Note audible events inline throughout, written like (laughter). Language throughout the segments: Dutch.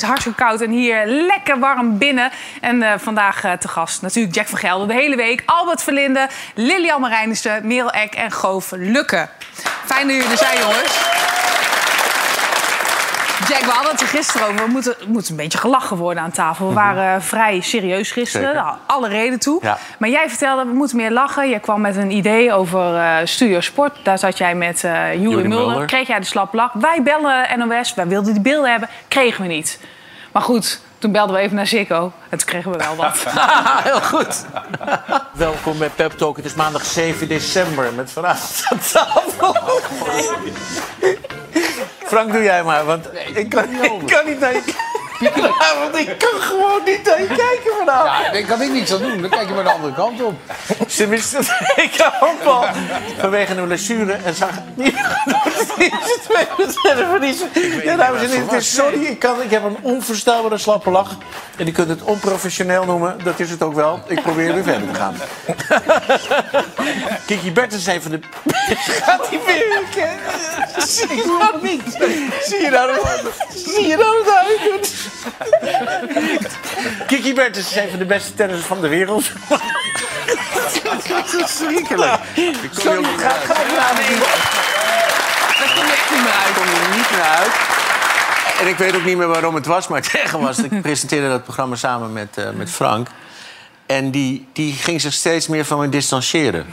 steeds hartstikke koud en hier lekker warm binnen. En eh, vandaag eh, te gast natuurlijk Jack van Gelder de hele week. Albert Verlinde, Lilian Marijnissen, Merel Eck en Goof Lukke. Fijn dat jullie er zijn, jongens. Jack, we hadden het er gisteren over. We moeten, moeten een beetje gelachen worden aan tafel. We waren eh, vrij serieus gisteren. Nou, alle reden toe. Ja. Maar jij vertelde, we moeten meer lachen. Je kwam met een idee over Studio Sport. Daar zat jij met Juri Juri Mulder. Mulder. Kreeg jij de slap lach. Wij bellen NOS. Wij wilden die beelden hebben. Kregen we niet. Maar goed, toen belden we even naar Ziggo. En toen kregen we wel wat. (laughs) Heel goed. Welkom bij Pep Talk. Het is maandag 7 december met vanavond (laughs) aan tafel. Frank, doe jij maar, want ik, kan, ik kan niet naar je vanavond. Ik kan gewoon niet naar je kijken vanavond. Ja, daar kan ik niks aan doen. Dan kijk je maar de andere kant op. Tenminste, ik ook al vanwege een blessure en zag niet twee wedstrijden verliezen. Ja, dames en heren, sorry, ik, kan, ik heb een onvoorstelbare slappe lach. En je kunt het onprofessioneel noemen, dat is het ook wel. Ik probeer weer verder te gaan. (laughs) Kiki Bertens is een van de... (laughs) Gaat hij weer? Zie je nou niet? Zie je nou, zie je nou doet? (laughs) Kiki Bertens is een van de beste tennissers van de wereld. Dat is verschrikkelijk. Sorry, ga, ga ik vanavond niet. Daar kom je echt niet meer uit. kom je niet meer uit. En ik weet ook niet meer waarom het was, maar het zeggen was... ik presenteerde dat programma samen met, eh, met Frank. En die, die ging zich steeds meer van me distancieren.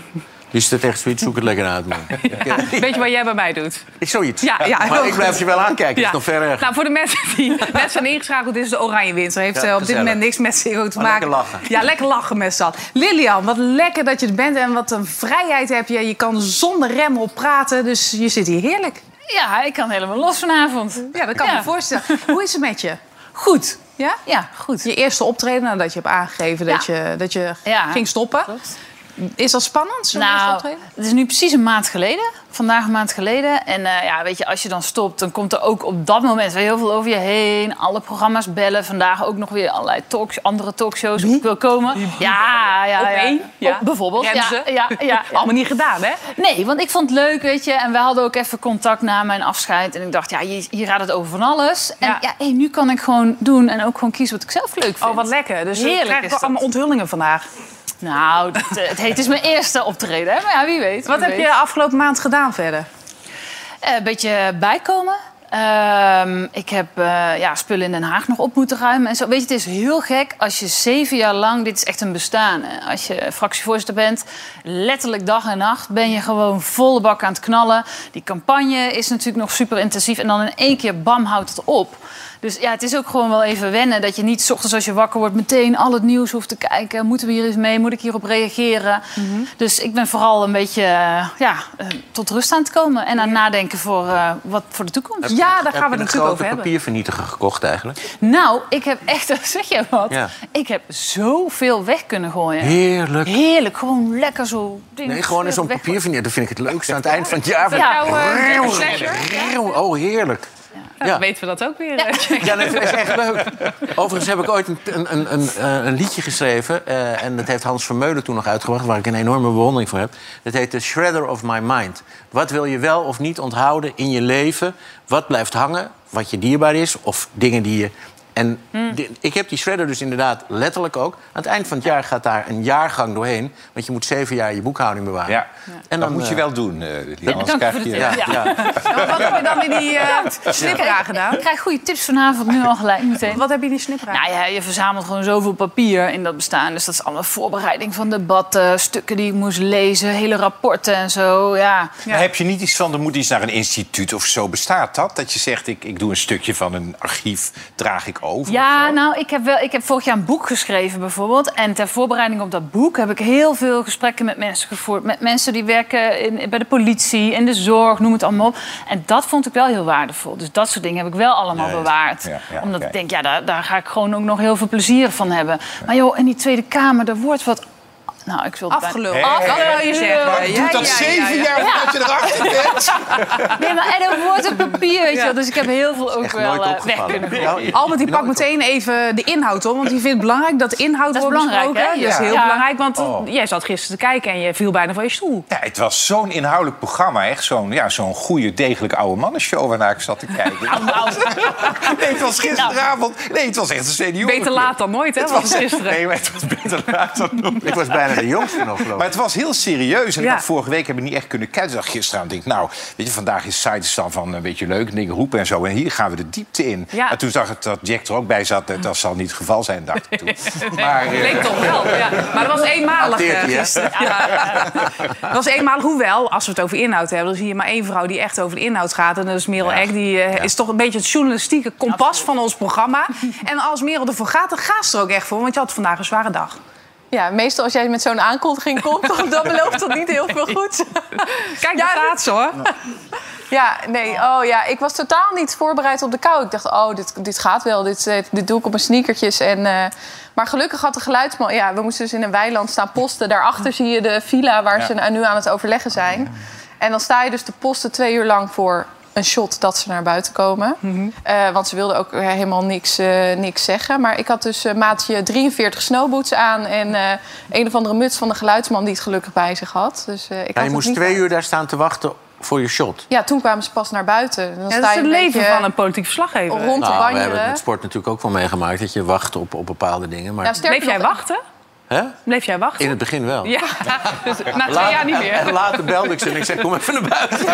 Dus dat echt zoiets, zoek het lekker uit, man. (laughs) Weet je wat jij bij mij doet? Is zoiets. Ja, ja, maar ik goed. blijf je wel aankijken, is nog ver erg. Nou, voor de mensen die net zijn ingeschakeld, dit is de Oranje Winter. Heeft Ja, eh, op dit moment niks met Ziggo te Maar maken. lekker lachen. Ja, lekker lachen met z'n allen. Lilian, wat lekker dat je er bent en wat een vrijheid heb je. Je kan zonder rem op praten, dus je zit hier heerlijk. Ja, ik kan helemaal los vanavond. Ja, dat kan ik Ja. me voorstellen. Hoe is het met je? Goed. Ja? Ja, goed. Je eerste optreden nadat je hebt aangegeven dat je, dat je Ja. ging stoppen. Is dat spannend, Nou, het is nu precies een maand geleden. Vandaag een maand geleden. En eh, ja, weet je, als je dan stopt, dan komt er ook op dat moment weer heel veel over je heen. Alle programma's bellen. Vandaag ook nog weer allerlei talks, andere talkshows. Ik wil komen. Ja, ja, Op ja. één? Ja. Op- bijvoorbeeld. Ja, Remsen? ja, ja, ja. (laughs) Allemaal niet gedaan, hè? Nee, want ik vond het leuk, weet je. En we hadden ook even contact na mijn afscheid. En ik dacht, ja, hier, hier gaat het over van alles. En Ja. ja, hey, nu kan ik gewoon doen en ook gewoon kiezen wat ik zelf leuk vind. Oh, wat lekker. Dus Heerlijk Heerlijk krijg is ik allemaal onthullingen vandaag. Nou, dat, eh, het, heet, het is mijn eerste optreden, hè? Maar ja, wie weet. Wat heb weet. je afgelopen maand gedaan verder? Eh, een beetje bijkomen. Ehm, ik heb eh, ja, spullen in Den Haag nog op moeten ruimen. En zo. Weet je, het is heel gek als je zeven jaar lang... Dit is echt een bestaan. hè. Als je fractievoorzitter bent, letterlijk dag en nacht... ben je gewoon volle bak aan het knallen. Die campagne is natuurlijk nog super intensief. En dan in één keer, bam, houdt het op. Dus ja, het is ook gewoon wel even wennen... dat je niet 's ochtends als je wakker wordt meteen al het nieuws hoeft te kijken. Moeten we hier eens mee? Moet ik hierop reageren? Dus ik ben vooral een beetje eh, ja, eh, tot rust aan het komen. En aan nadenken voor, eh, wat voor de toekomst. Ja, daar gaan we Heb het je een natuurlijk grote over hebben. papiervernietiger gekocht eigenlijk? Nou, ik heb echt, (laughs) zeg je wat? Ja. Ik heb zoveel weg kunnen gooien. Heerlijk. Heerlijk, gewoon lekker zo. dingen Nee, gewoon in zo'n papiervernieter. Dat vind ik het leukste aan het eind van het jaar. Ja. Oh, heerlijk. Dan Ja. weten we dat ook weer. Ja, (laughs) dat is echt leuk. Overigens heb ik ooit een, een, een, een, eh, een liedje geschreven. eh, en dat heeft Hans Vermeulen toen nog uitgebracht... waar ik een enorme bewondering voor heb. Dat heet The Shredder of My Mind. Wat wil je wel of niet onthouden in je leven? Wat blijft hangen? Wat je dierbaar is? Of dingen die je... En di- ik heb die shredder dus inderdaad letterlijk ook. Aan het eind van het jaar gaat daar een jaargang doorheen. Want je moet zeven jaar je boekhouding bewaren. Ja, En dat moet je eh, wel doen. eh Lilian, anders Dank krijg voor de je... tip. Ja, Ja. ja. Ja, maar wat heb je dan in die eh (laughs) snippera gedaan? Ik krijg goede tips vanavond, nu al gelijk meteen. Wat heb je in die snippera? Nou ja, je verzamelt gewoon zoveel papier in dat bestaan. Dus dat is allemaal voorbereiding van debatten, stukken die ik moest lezen, hele rapporten en zo. Ja. Maar heb je niet iets van, er moet iets naar een instituut of zo? Bestaat dat? Dat je zegt, ik, ik doe een stukje van een archief, draag ik over? Ja, nou, ik heb, wel, ik heb vorig jaar een boek geschreven bijvoorbeeld. En ter voorbereiding op dat boek heb ik heel veel gesprekken met mensen gevoerd. Met mensen die werken in, bij de politie, in de zorg, noem het allemaal op. En dat vond ik wel heel waardevol. Dus dat soort dingen heb ik wel allemaal Nee, bewaard. ja, ja, Omdat ik denk, ja, daar, daar ga ik gewoon ook nog heel veel plezier van hebben. Maar joh, in die Tweede Kamer, er wordt wat Nou, ik wil het Afgeluld. Dat wil je zeggen. Maar Ja, doet dat ja, ja, zeven ja. jaar voordat je erachter bent? (laughs) Nee, maar en een woord op papier, weet je Ja. wel. Dus ik heb heel veel ook wel eh, weg kunnen gooien. Albert die pakt meteen even de inhoud op. Want die vindt het belangrijk dat de inhoud Dat wordt belangrijk, besproken. hè? Dat is Ja. heel belangrijk, want Oh. jij zat gisteren te kijken en je viel bijna van je stoel. Ja, het was zo'n inhoudelijk programma. Echt zo'n ja, zo'n goede, degelijke oude mannenshow waarnaar ik zat te kijken. (laughs) Nee, het was gisteravond. Nee, het was echt een senioren. Beter laat dan nooit, hè? Het was gisteren. Nee, maar het was beter laat dan nooit. Ik was bijna de jongste nog, (laughs) geloof Maar het was heel serieus. En Ja. ik vorige week heb ik niet echt kunnen kijken. Dus ik dacht gisteravond, denk ik, nou, weet je, vandaag is site dan van een beetje leuk, dingen roepen en zo. En hier gaan we de diepte in. Ja. En toen zag ik dat Jack er ook bij zat. Dat, dat zal niet het geval zijn, dacht ik toen. (laughs) Maar, eh, Leek toch wel, ja. Maar dat was eenmalig eh, gisteren. Ja. (laughs) Dat was eenmalig, hoewel, als we het over inhoud hebben... dan zie je maar één vrouw die echt over de inhoud gaat. En dat is Merel Ja. Eck. Die eh, is toch een beetje het journalistieke kompas van ons programma. En als Merel ervoor gaat, dan gaat ze er ook echt voor. Want je had vandaag een zware dag. Ja, meestal als jij met zo'n aankondiging komt, (laughs) dan, belooft dat niet heel veel goed. (laughs) Kijk, daar staat ze, hoor. (laughs) Ja, nee, oh ja, ik was totaal niet voorbereid op de kou. Ik dacht, oh, dit, dit gaat wel, dit, eh, dit doe ik op mijn sneakertjes. En, eh, maar gelukkig had de geluidsman... Ja, we moesten dus in een weiland staan posten. Daarachter zie je de villa waar ze nu aan het overleggen zijn. En dan sta je dus te posten twee uur lang voor een shot dat ze naar buiten komen. Eh, want ze wilden ook helemaal niks, eh, niks zeggen. Maar ik had dus eh, maatje 43 snowboots aan... en eh, een of andere muts van de geluidsman die het gelukkig bij zich had. Dus, eh, ik Ja, had je moest niet twee uur daar staan te wachten voor je shot. Ja, toen kwamen ze pas naar buiten. Dan Ja, sta dat is het leven van een politiek verslaggever. rond te Nou, we hebben het met sport natuurlijk ook wel meegemaakt... dat je wacht op, op bepaalde dingen. Maar sterker Bleef jij wachten? Hè? Bleef jij wachten? in het begin wel. Ja, dus na twee jaar niet En meer. later belde ik ze en ik zei, kom even naar buiten.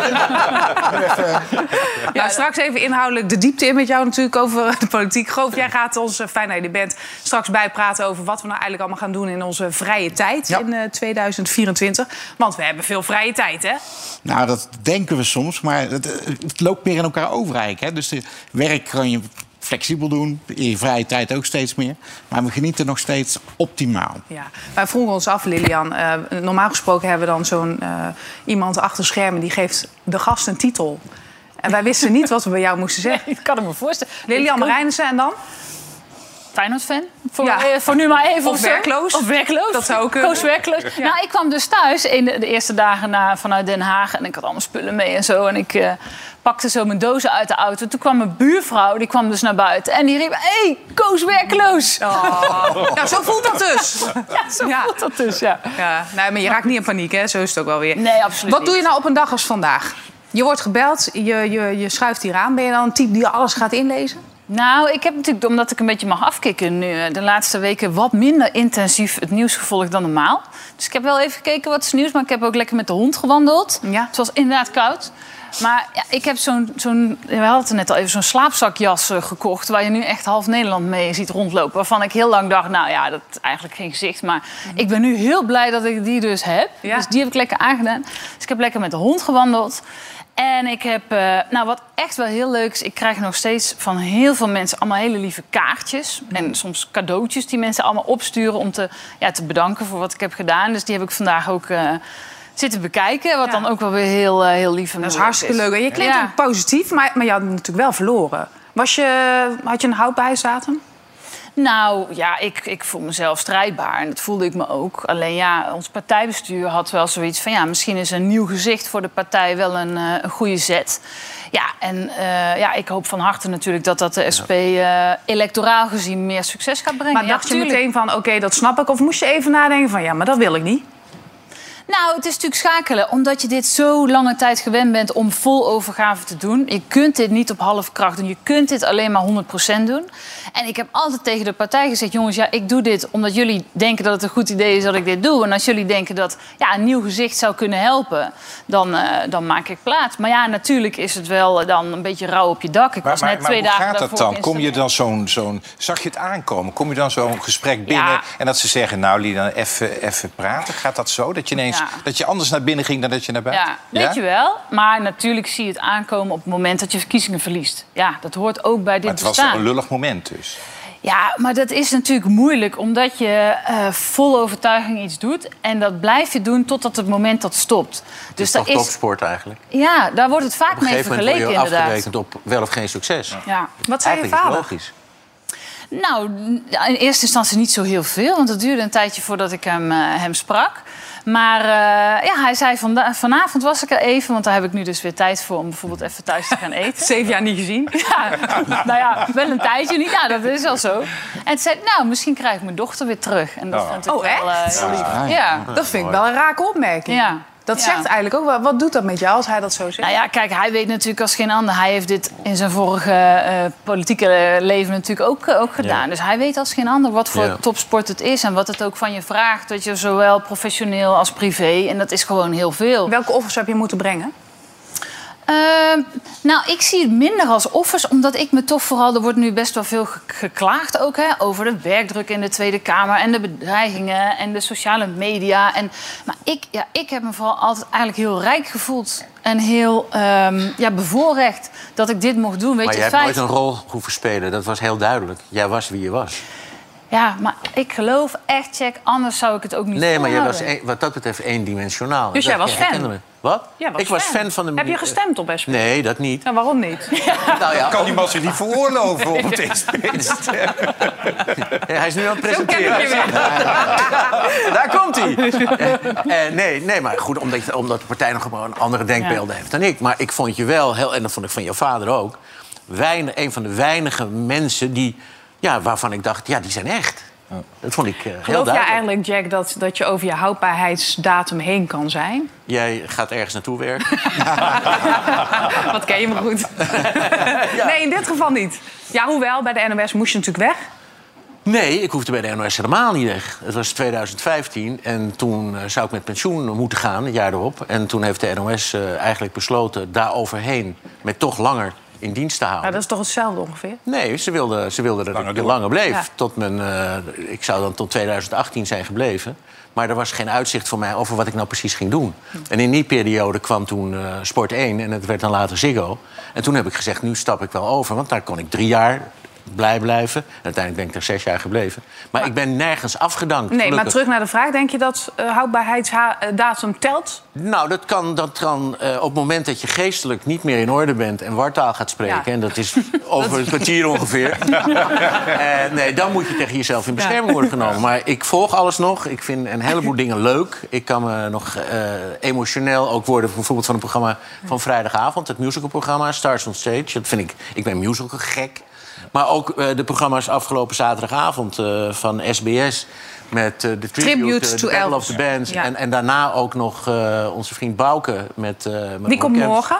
Ja, straks even inhoudelijk de diepte in met jou natuurlijk over de politiek. Goof, jij gaat ons, eh, fijn dat je er bent, straks bijpraten over wat we nou eigenlijk allemaal gaan doen in onze vrije tijd Ja. in eh, 2024. Want we hebben veel vrije tijd, hè? Nou, dat denken we soms, maar het, eh, het loopt meer in elkaar over eigenlijk. Hè? Dus de werk kan je flexibel doen, in je vrije tijd ook steeds meer. Maar we genieten nog steeds optimaal. Ja. Wij vroegen ons af, Lilian. eh, normaal gesproken hebben we dan zo'n eh, iemand achter schermen die geeft de gast een titel. En wij wisten niet wat we bij jou moesten zeggen. (laughs) Ik kan het me voorstellen. Lilian Marijnissen en dan? Feyenoord-fan? Voor, Ja. eh, voor nu maar even. Of werkloos. Of werkloos. Dat zou ook kunnen. Koos werkloos. Nou, ik kwam dus thuis in de, de eerste dagen na, vanuit Den Haag. En ik had allemaal spullen mee en zo. En ik eh, pakte zo mijn dozen uit de auto. Toen kwam mijn buurvrouw, die kwam dus naar buiten. En die riep, hé, hey, Koos werkloos. (laughs) Ja, zo voelt dat dus. Ja, zo Ja. voelt dat dus, ja. Ja, nee, maar je raakt niet in paniek, hè? Zo is het ook wel weer. Nee, absoluut Wat niet. doe je nou op een dag als vandaag? Je wordt gebeld, je, je, je schuift hier aan. Ben je dan een type die alles gaat inlezen? Nou, ik heb natuurlijk, omdat ik een beetje mag afkicken nu... eh, de laatste weken wat minder intensief het nieuws gevolgd dan normaal. Dus ik heb wel even gekeken wat is nieuws... maar ik heb ook lekker met de hond gewandeld. Ja. Het was inderdaad koud. Maar ja, ik heb zo'n, zo'n, we hadden het net al even, zo'n slaapzakjas eh, gekocht... waar je nu echt half Nederland mee ziet rondlopen. Waarvan ik heel lang dacht, nou ja, dat is eigenlijk geen gezicht. Maar ik ben nu heel blij dat ik die dus heb. Ja. Dus die heb ik lekker aangedaan. Dus ik heb lekker met de hond gewandeld. En ik heb, eh, nou wat echt wel heel leuk is... ik krijg nog steeds van heel veel mensen allemaal hele lieve kaartjes. En soms cadeautjes die mensen allemaal opsturen... om te, ja, te bedanken voor wat ik heb gedaan. Dus die heb ik vandaag ook... eh, Zitten bekijken, wat Ja. dan ook wel weer heel, eh, heel lief en Dat is hartstikke leuk. En je klinkt Ja. ook positief, maar, maar je had natuurlijk wel verloren. Was je, had je een houdbaarheidsdatum? Nou ja, ik, ik voel mezelf strijdbaar en dat voelde ik me ook. Alleen ja, ons partijbestuur had wel zoiets van... ja, misschien is een nieuw gezicht voor de partij wel een, eh, een goede zet. Ja, en eh, ja, ik hoop van harte natuurlijk dat dat de SP eh, electoraal gezien meer succes gaat brengen. Maar Ja, dacht je meteen van, oké, dat snap ik? Of moest je even nadenken van, ja, maar dat wil ik niet? Nou, het is natuurlijk schakelen. Omdat je dit zo lange tijd gewend bent om vol overgave te doen. Je kunt dit niet op half kracht doen. Je kunt dit alleen maar 100% doen. En ik heb altijd tegen de partij gezegd... jongens, ja, ik doe dit omdat jullie denken dat het een goed idee is dat ik dit doe. En als jullie denken dat ja, een nieuw gezicht zou kunnen helpen... dan, eh, dan maak ik plaats. Maar ja, natuurlijk is het wel eh, dan een beetje rauw op je dak. Ik Maar, was maar, net maar twee hoe dagen gaat dat dan? Kom je dan zo'n, zo'n... Zag je het aankomen? Kom je dan zo'n gesprek binnen Ja. en dat ze zeggen... nou, Lina, even, even praten? Gaat dat zo? Dat je ineens Ja. dat je anders naar binnen ging dan dat je naar buiten? Ja, weet je wel. Maar natuurlijk zie je het aankomen op het moment dat je verkiezingen verliest. Ja, dat hoort ook bij dit Maar het was een lullig moment dus. Ja, maar dat is natuurlijk moeilijk omdat je eh, vol overtuiging iets doet. En dat blijf je doen totdat het moment dat stopt. Dus Dus toch daar is, topsport eigenlijk. ja, daar wordt het vaak Op een mee gegeven moment word vergeleken je inderdaad. afgerekend op wel of geen succes. Ja. Wat zei je Eigenlijk is het vader? logisch. Nou, in eerste instantie niet zo heel veel. Want het duurde een tijdje voordat ik hem, eh, hem sprak. Maar eh, ja, hij zei vanda- vanavond was ik er even. Want daar heb ik nu dus weer tijd voor om bijvoorbeeld even thuis te gaan eten. (laughs) Zeven jaar niet gezien. (laughs) Ja, nou ja, wel een tijdje niet. Ja, dat is wel zo. En toen zei nou, misschien krijg ik mijn dochter weer terug. En dat Oh. vond ik Oh, wel eh, echt? heel lief. Ja. Dat vind ik wel een rake opmerking. Ja. Dat Ja. zegt eigenlijk ook wel. Wat doet dat met jou als hij dat zo zegt? Nou ja, kijk, hij weet natuurlijk als geen ander. Hij heeft dit in zijn vorige eh, politieke leven natuurlijk ook, eh, ook gedaan. Ja. Dus hij weet als geen ander wat voor Ja. topsport het is... en wat het ook van je vraagt. Dat je zowel professioneel als privé... en dat is gewoon heel veel. Welke offers heb je moeten brengen? Ehm, nou, ik zie het minder als offers, omdat ik me toch vooral... er wordt nu best wel veel ge- geklaagd ook, hè, over de werkdruk in de Tweede Kamer... en de bedreigingen en de sociale media. En, maar ik, ja, ik heb me vooral altijd eigenlijk heel rijk gevoeld... en heel ehm, ja, bevoorrecht dat ik dit mocht doen. Weet Maar je, jij hebt feit... nooit een rol hoeven spelen. Dat was heel duidelijk. Jij was wie je was. Ja, maar ik geloof echt, check, anders zou ik het ook niet Nee, maar jij was een- wat dat betreft eendimensionaal. Dus jij was fan? Wat? Was ik was fan. van de... Heb je gestemd op SP? Nee, dat niet. Nou, waarom niet? (laughs) Nou ja, Kan die man zich niet veroorloven op het (laughs) SP? hij is nu aan het Zo ken ik presenteren. je weer. Daar komt hij. Eh, eh, nee, nee, maar goed, omdat, je- omdat de partij nog gewoon andere denkbeelden heeft dan ik. Maar ik vond je wel, heel, en dat vond ik van jouw vader ook... Weinig, een van de weinige mensen die, ja, waarvan ik dacht, ja, die zijn echt. Dat vond ik eh, heel Geloof jij duidelijk. eigenlijk, Jack, dat, dat je over je houdbaarheidsdatum heen kan zijn? Jij gaat ergens naartoe werken. (laughs) Wat ken je me goed? (laughs) Nee, in dit geval niet. Ja, hoewel, bij de NOS moest je natuurlijk weg. Nee, ik hoefde bij de NOS helemaal niet weg. Het was 2015 en toen eh, zou ik met pensioen moeten gaan, het jaar erop. En toen heeft de NOS eh, eigenlijk besloten daaroverheen... met toch langer in dienst te houden. Nou, dat is toch hetzelfde ongeveer? Nee, ze wilden, ze wilden dat Langer ik langer bleef. Ja. Tot mijn, eh, ik zou dan tot 2018 zijn gebleven. Maar er was geen uitzicht voor mij over wat ik nou precies ging doen. En in die periode kwam toen eh, Sport 1 en het werd dan later Ziggo. En toen heb ik gezegd, nu stap ik wel over. Want daar kon ik drie jaar blij blijven. En uiteindelijk ben ik er zes jaar gebleven. Maar, ik ben nergens afgedankt. Nee, maar terug naar de vraag. Denk je dat eh, houdbaarheidsdatum telt? Nou, dat kan, dat kan eh, op het moment dat je geestelijk niet meer in orde bent... en wartaal gaat spreken, Ja. en dat is over een (laughs) kwartier ongeveer... (laughs) Eh, nee, dan moet je tegen jezelf in bescherming worden genomen. Maar ik volg alles nog. Ik vind een heleboel dingen leuk. Ik kan me nog emotioneel ook worden... bijvoorbeeld van het programma van vrijdagavond... het musicalprogramma Stars on Stage. Dat vind ik... Ik ben musical gek. Maar ook eh, de programma's afgelopen zaterdagavond eh, van SBS... met eh, de tribute, Tribute to Battle of the Bands. Ja. En, en daarna ook nog onze vriend Bouke met... met Die komt morgen.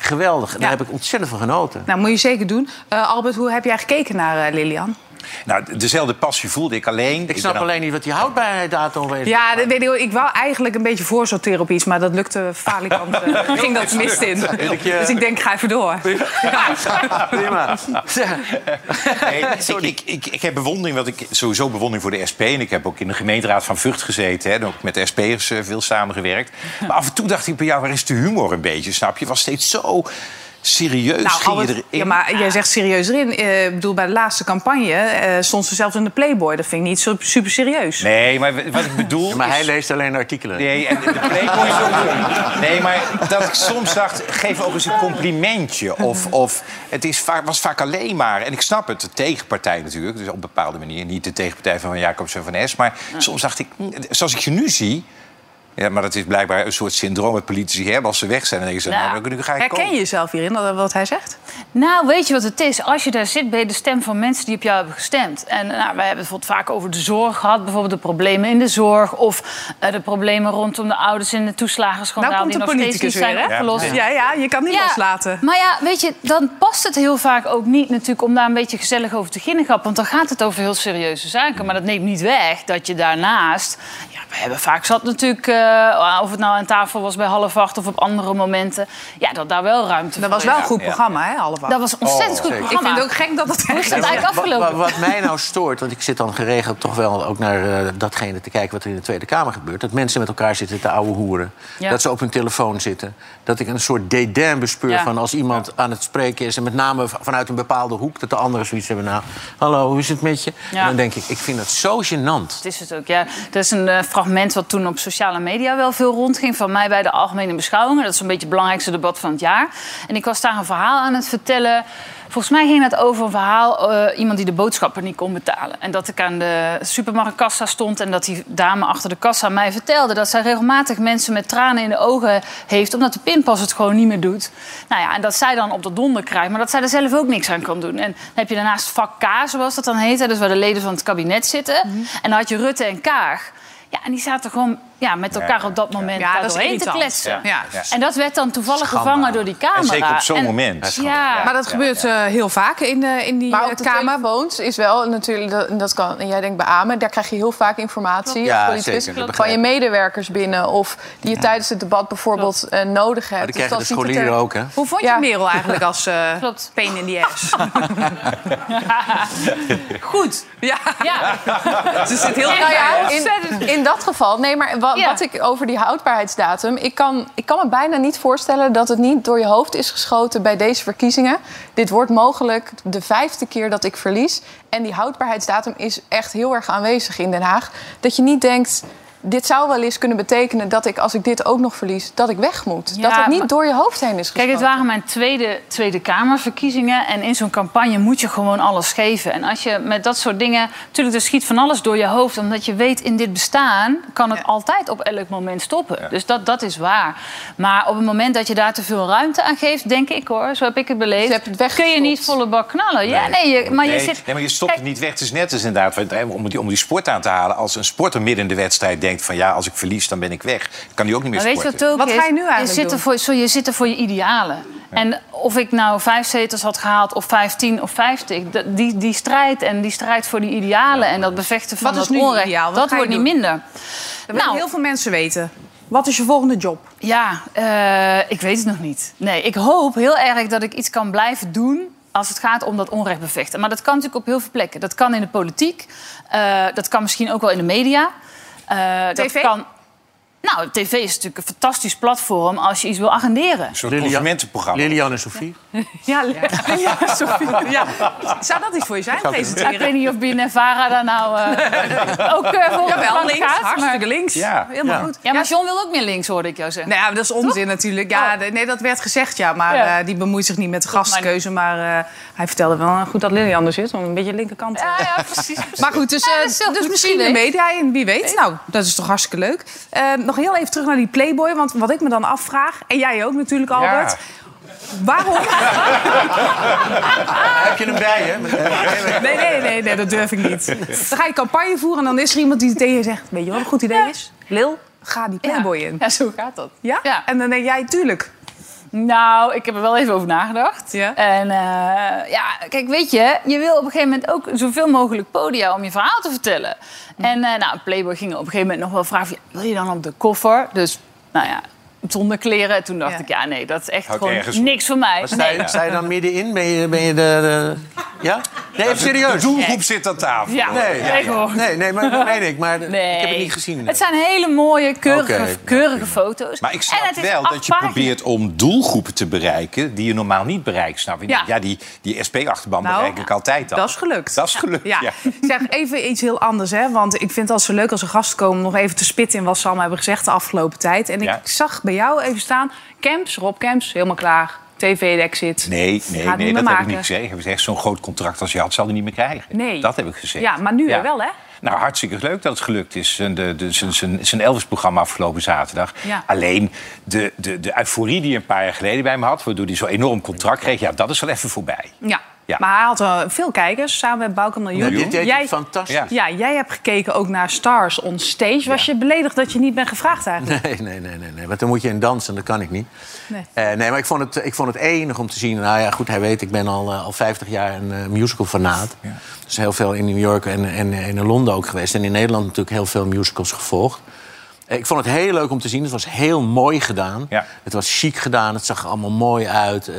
Geweldig. Ja. Daar heb ik ontzettend van genoten. Nou, moet je zeker doen. Albert, hoe heb jij gekeken naar Lilian? Nou, dezelfde passie voelde ik alleen. Ik snap alleen niet wat die houdbaarheidsdatum is. Ja, dat weet ik, wou eigenlijk een beetje voorsorteren op iets, maar dat lukte falikant. (laughs) eh, ging dat mist in. je- Dus ik denk, ga even door. (laughs) Prima. (laughs) Nee, ik, ik, ik, ik heb bewondering, want ik sowieso bewondering voor de SP. En ik heb ook in de gemeenteraad van Vught gezeten. Hè, en ook met de SP'ers eh, veel samengewerkt. Maar af en toe dacht ik bij jou, waar is de humor een beetje? Snap je? Was steeds zo serieus. Nou, ging je erin. ja, maar jij zegt serieus erin. Eh, Ik bedoel, bij de laatste campagne eh, stond ze zelfs in de Playboy. Dat vind ik niet zo super serieus. Nee, maar wat ik bedoel... Maar hij leest alleen artikelen. Nee, en de Playboy is ook... Nee, maar dat ik soms dacht, geef ook eens een complimentje. Of, of het is vaak, was vaak alleen maar... En ik snap het, de tegenpartij natuurlijk. Dus op een bepaalde manier. Niet de tegenpartij van Jacobs en Van Es. Maar soms dacht ik, zoals ik je nu zie... Ja, maar dat is blijkbaar een soort syndroom dat politici hebben. Als ze weg zijn, dan denken ze, Nou, nou, nu ga ik Herken komen. je jezelf hierin, wat hij zegt? Nou, weet je wat het is? Als je daar zit, ben je de stem van mensen die op jou hebben gestemd. En nou, wij hebben het bijvoorbeeld vaak over de zorg gehad. Bijvoorbeeld de problemen in de zorg. Of eh, de problemen rondom de ouders in de toeslagenschandaal. Nou komt die de nog steeds politicus niet zijn weer, opgelost. Ja, ja, je kan niet Ja, loslaten. Maar ja, weet je, dan past het heel vaak ook niet natuurlijk om daar een beetje gezellig over te ginnegappen. Want dan gaat het over heel serieuze zaken. Maar dat neemt niet weg dat je daarnaast... Ja, we hebben vaak zat natuurlijk, eh, of het nou aan tafel was bij half acht of op andere momenten... Ja, dat daar wel ruimte Dat voor was wel is. een goed programma, hè, half acht. Dat was een ontzettend goed zeker. Ik programma. vind het ook gek dat het Hoe is dat (laughs) eigenlijk afgelopen? wat, wat mij nou stoort, want ik zit dan geregeld toch wel ook naar eh, datgene te kijken wat er in de Tweede Kamer gebeurt. Dat mensen met elkaar zitten te ouwe hoeren. Ja. Dat ze op hun telefoon zitten. Dat ik een soort dédain bespeur Ja. van als iemand aan het spreken is. En met name vanuit een bepaalde hoek. Dat de anderen zoiets hebben. Nou, hallo, hoe is het met je? Ja. En dan denk ik, ik vind dat zo gênant. Het is het ook, ja. Dat is een eh, fragment wat toen op sociale media wel veel rondging. Van mij bij de Algemene Beschouwingen. Dat is een beetje het belangrijkste debat van het jaar. En ik was daar een verhaal aan het vertellen. Volgens mij ging het over een verhaal... eh, iemand die de boodschappen niet kon betalen. En dat ik aan de supermarktkassa stond... en dat die dame achter de kassa mij vertelde... dat zij regelmatig mensen met tranen in de ogen heeft... omdat de pinpas het gewoon niet meer doet. Nou ja, en dat zij dan op de donder krijgt... maar dat zij er zelf ook niks aan kan doen. En dan heb je daarnaast vak K, zoals dat dan heet... dus waar de leden van het kabinet zitten. Mhm. En dan had je Rutte en Kaag... En die zaten gewoon ja, met elkaar op dat moment Ja, dat doorheen te kletsen. Ja. Ja. En dat werd dan toevallig Schandaal. gevangen door die camera. En zeker op zo'n En- moment. Ja, Maar dat gebeurt eh, heel vaak in, de, in die Maar eh, op de kamer. telefoons is wel natuurlijk, dat, en dat kan, en jij denkt beamen, daar krijg je heel vaak informatie als zeker, van je medewerkers binnen of die je tijdens het debat bijvoorbeeld eh, nodig hebt. Maar die krijgen de dat ziet het scholieren er- ook, hè? Hoe vond je Ja. Merel eigenlijk als eh (laughs) Klopt. pain in the ass? (laughs) goed. ja. (laughs) Ze zit heel in, in dat geval, nee, maar wa- Ja. wat ik over die houdbaarheidsdatum, ik kan, ik kan me bijna niet voorstellen dat het niet door je hoofd is geschoten bij deze verkiezingen. Dit wordt mogelijk de vijfde keer dat ik verlies. En die houdbaarheidsdatum is echt heel erg aanwezig in Den Haag. Dat je niet denkt. Dit zou wel eens kunnen betekenen dat ik, als ik dit ook nog verlies, dat ik weg moet. Ja, dat het niet door je hoofd heen is geschoten. Kijk, het waren mijn tweede Tweede Kamerverkiezingen. En in zo'n campagne moet je gewoon alles geven. En als je met dat soort dingen... Natuurlijk, er schiet van alles door je hoofd. Omdat je weet, in dit bestaan kan het altijd op elk moment stoppen. Dus dat, dat is waar. Maar op het moment dat je daar te veel ruimte aan geeft... denk ik hoor, zo heb ik het beleefd... Je het kun je niet volle bak knallen. Ja, nee, je, maar je nee, zit... nee, maar je stopt Kijk, het niet weg. Het is net als inderdaad, om die, om die sport aan te halen. Als een sporter midden in de wedstrijd denkt van ja, als ik verlies, dan ben ik weg. Kan hij ook niet meer Maar weet je sporten. wat het ook Wat is? ga je nu eigenlijk zit er doen? voor, zo, je zit er voor je idealen. En of ik nou vijf zetels had gehaald, of vijftien of vijftig... die, die strijd en die strijd voor die idealen... en dat bevechten van Wat is dat nu je onrecht, ideaal? Dat je wordt niet minder. Dat Nou. heel veel mensen weten. Wat is je volgende job? Ja, eh, ik weet het nog niet. Nee, ik hoop heel erg dat ik iets kan blijven doen als het gaat om dat onrecht bevechten. Maar dat kan natuurlijk op heel veel plekken. Dat kan in de politiek, eh, dat kan misschien ook wel in de media. Eh, dat TV? kan... Nou, tv is natuurlijk een fantastisch platform als je iets wil agenderen. Een soort Lilian- consumentenprogramma. Lilian en Sophie. (laughs) Ja, Ja, Sophie. Ja. Zou dat iets voor je zijn, ik weet presenteren? niet of BNNVARA daar nou eh, (laughs) ook uh, voor Jawel, links. gaat. Hartstikke Maar... links. Ja. Helemaal Ja. goed. Ja, maar John wil ook meer links, hoorde ik jou zeggen. Nou ja, dat is onzin natuurlijk. Ja, de- nee, dat werd gezegd, ja. Maar Ja. eh, die bemoeit zich niet met de gastkeuze. Maar eh, hij vertelde wel goed dat Lilian er zit. Want een beetje linkerkant. Ja, ja, precies. (laughs) Maar goed, dus, dus misschien de media in, wie weet. Nou, dat is toch hartstikke leuk. Eh, nog heel even terug naar die Playboy. Want wat ik me dan afvraag, en jij ook natuurlijk, Albert. Waarom? (laughs) Heb je hem bij, hè? Nee, nee, nee, nee, dat durf ik niet. Dan ga je campagne voeren en dan is er iemand die tegen je zegt... Weet je wat een goed idee is? Lil, ga die Playboy in. Ja, zo gaat dat. Ja? Ja. En dan denk jij, tuurlijk. Nou, ik heb er wel even over nagedacht. Ja? En eh, ja, kijk, weet je, je wil op een gegeven moment ook zoveel mogelijk podia om je verhaal te vertellen. Hm. En eh, nou, Playboy ging op een gegeven moment nog wel vragen: wil je dan op de koffer? Dus, nou ja, zonder kleren. Toen dacht Ja. ik, ja, nee, dat is echt gewoon niks voor mij. Maar sta, Nee. je, sta je dan middenin? Ben je, ben je de, de- Ja? Nee, even De serieus. doelgroep zit aan tafel. Ja, Nee, nee, nee, nee, maar dat meen ik. Maar Nee. ik heb het niet gezien. Het zijn hele mooie, keurige, keurige foto's. Maar ik En snap wel dat je probeert om doelgroepen te bereiken die je normaal niet bereikt. Snap je? Ja. Ja, die, die SP-achterban Nou, bereik ik altijd al. Dat is gelukt. Dat is gelukt, Ja. ja. Zeg even iets heel anders, hè? Want ik vind het altijd zo leuk als er gasten komen... nog even te spitten in wat ze allemaal hebben gezegd de afgelopen tijd. En ik Ja. zag bij jou even staan... Camps, Rob Camps, helemaal klaar. TV-exit. Nee, nee, nee dat heb ik niet gezegd. Ik heb gezegd, zo'n groot contract als je had, zal hij niet meer krijgen. Nee. Dat heb ik gezegd. Ja, maar nu wel, hè? Nou, hartstikke leuk dat het gelukt is. En De, de, zijn- Elvis-programma afgelopen zaterdag. Ja. Alleen de, de, de euforie die een paar jaar geleden bij me had... waardoor hij zo'n enorm contract kreeg... ja, dat is wel even voorbij. Ja. Ja. Maar hij had wel veel kijkers, samen met Bauke Miljoen. Nee, dit deed jij, fantastisch. Ja. ja, jij hebt gekeken ook naar Stars on Stage. Was Ja. je beledigd dat je niet bent gevraagd eigenlijk? Nee, nee, nee, nee, nee. Want dan moet je in dansen, dat kan ik niet. Nee. Eh, nee, maar ik vond, het, ik vond het enig om te zien. Nou ja, goed, hij weet, ik ben al, eh, al 50 jaar een eh, musical-fanaat. Dus heel veel in New York en, en, en in Londen ook geweest. En in Nederland natuurlijk heel veel musicals gevolgd. Ik vond het heel leuk om te zien. Het was heel mooi gedaan. Ja. Het was chic gedaan. Het zag er allemaal mooi uit.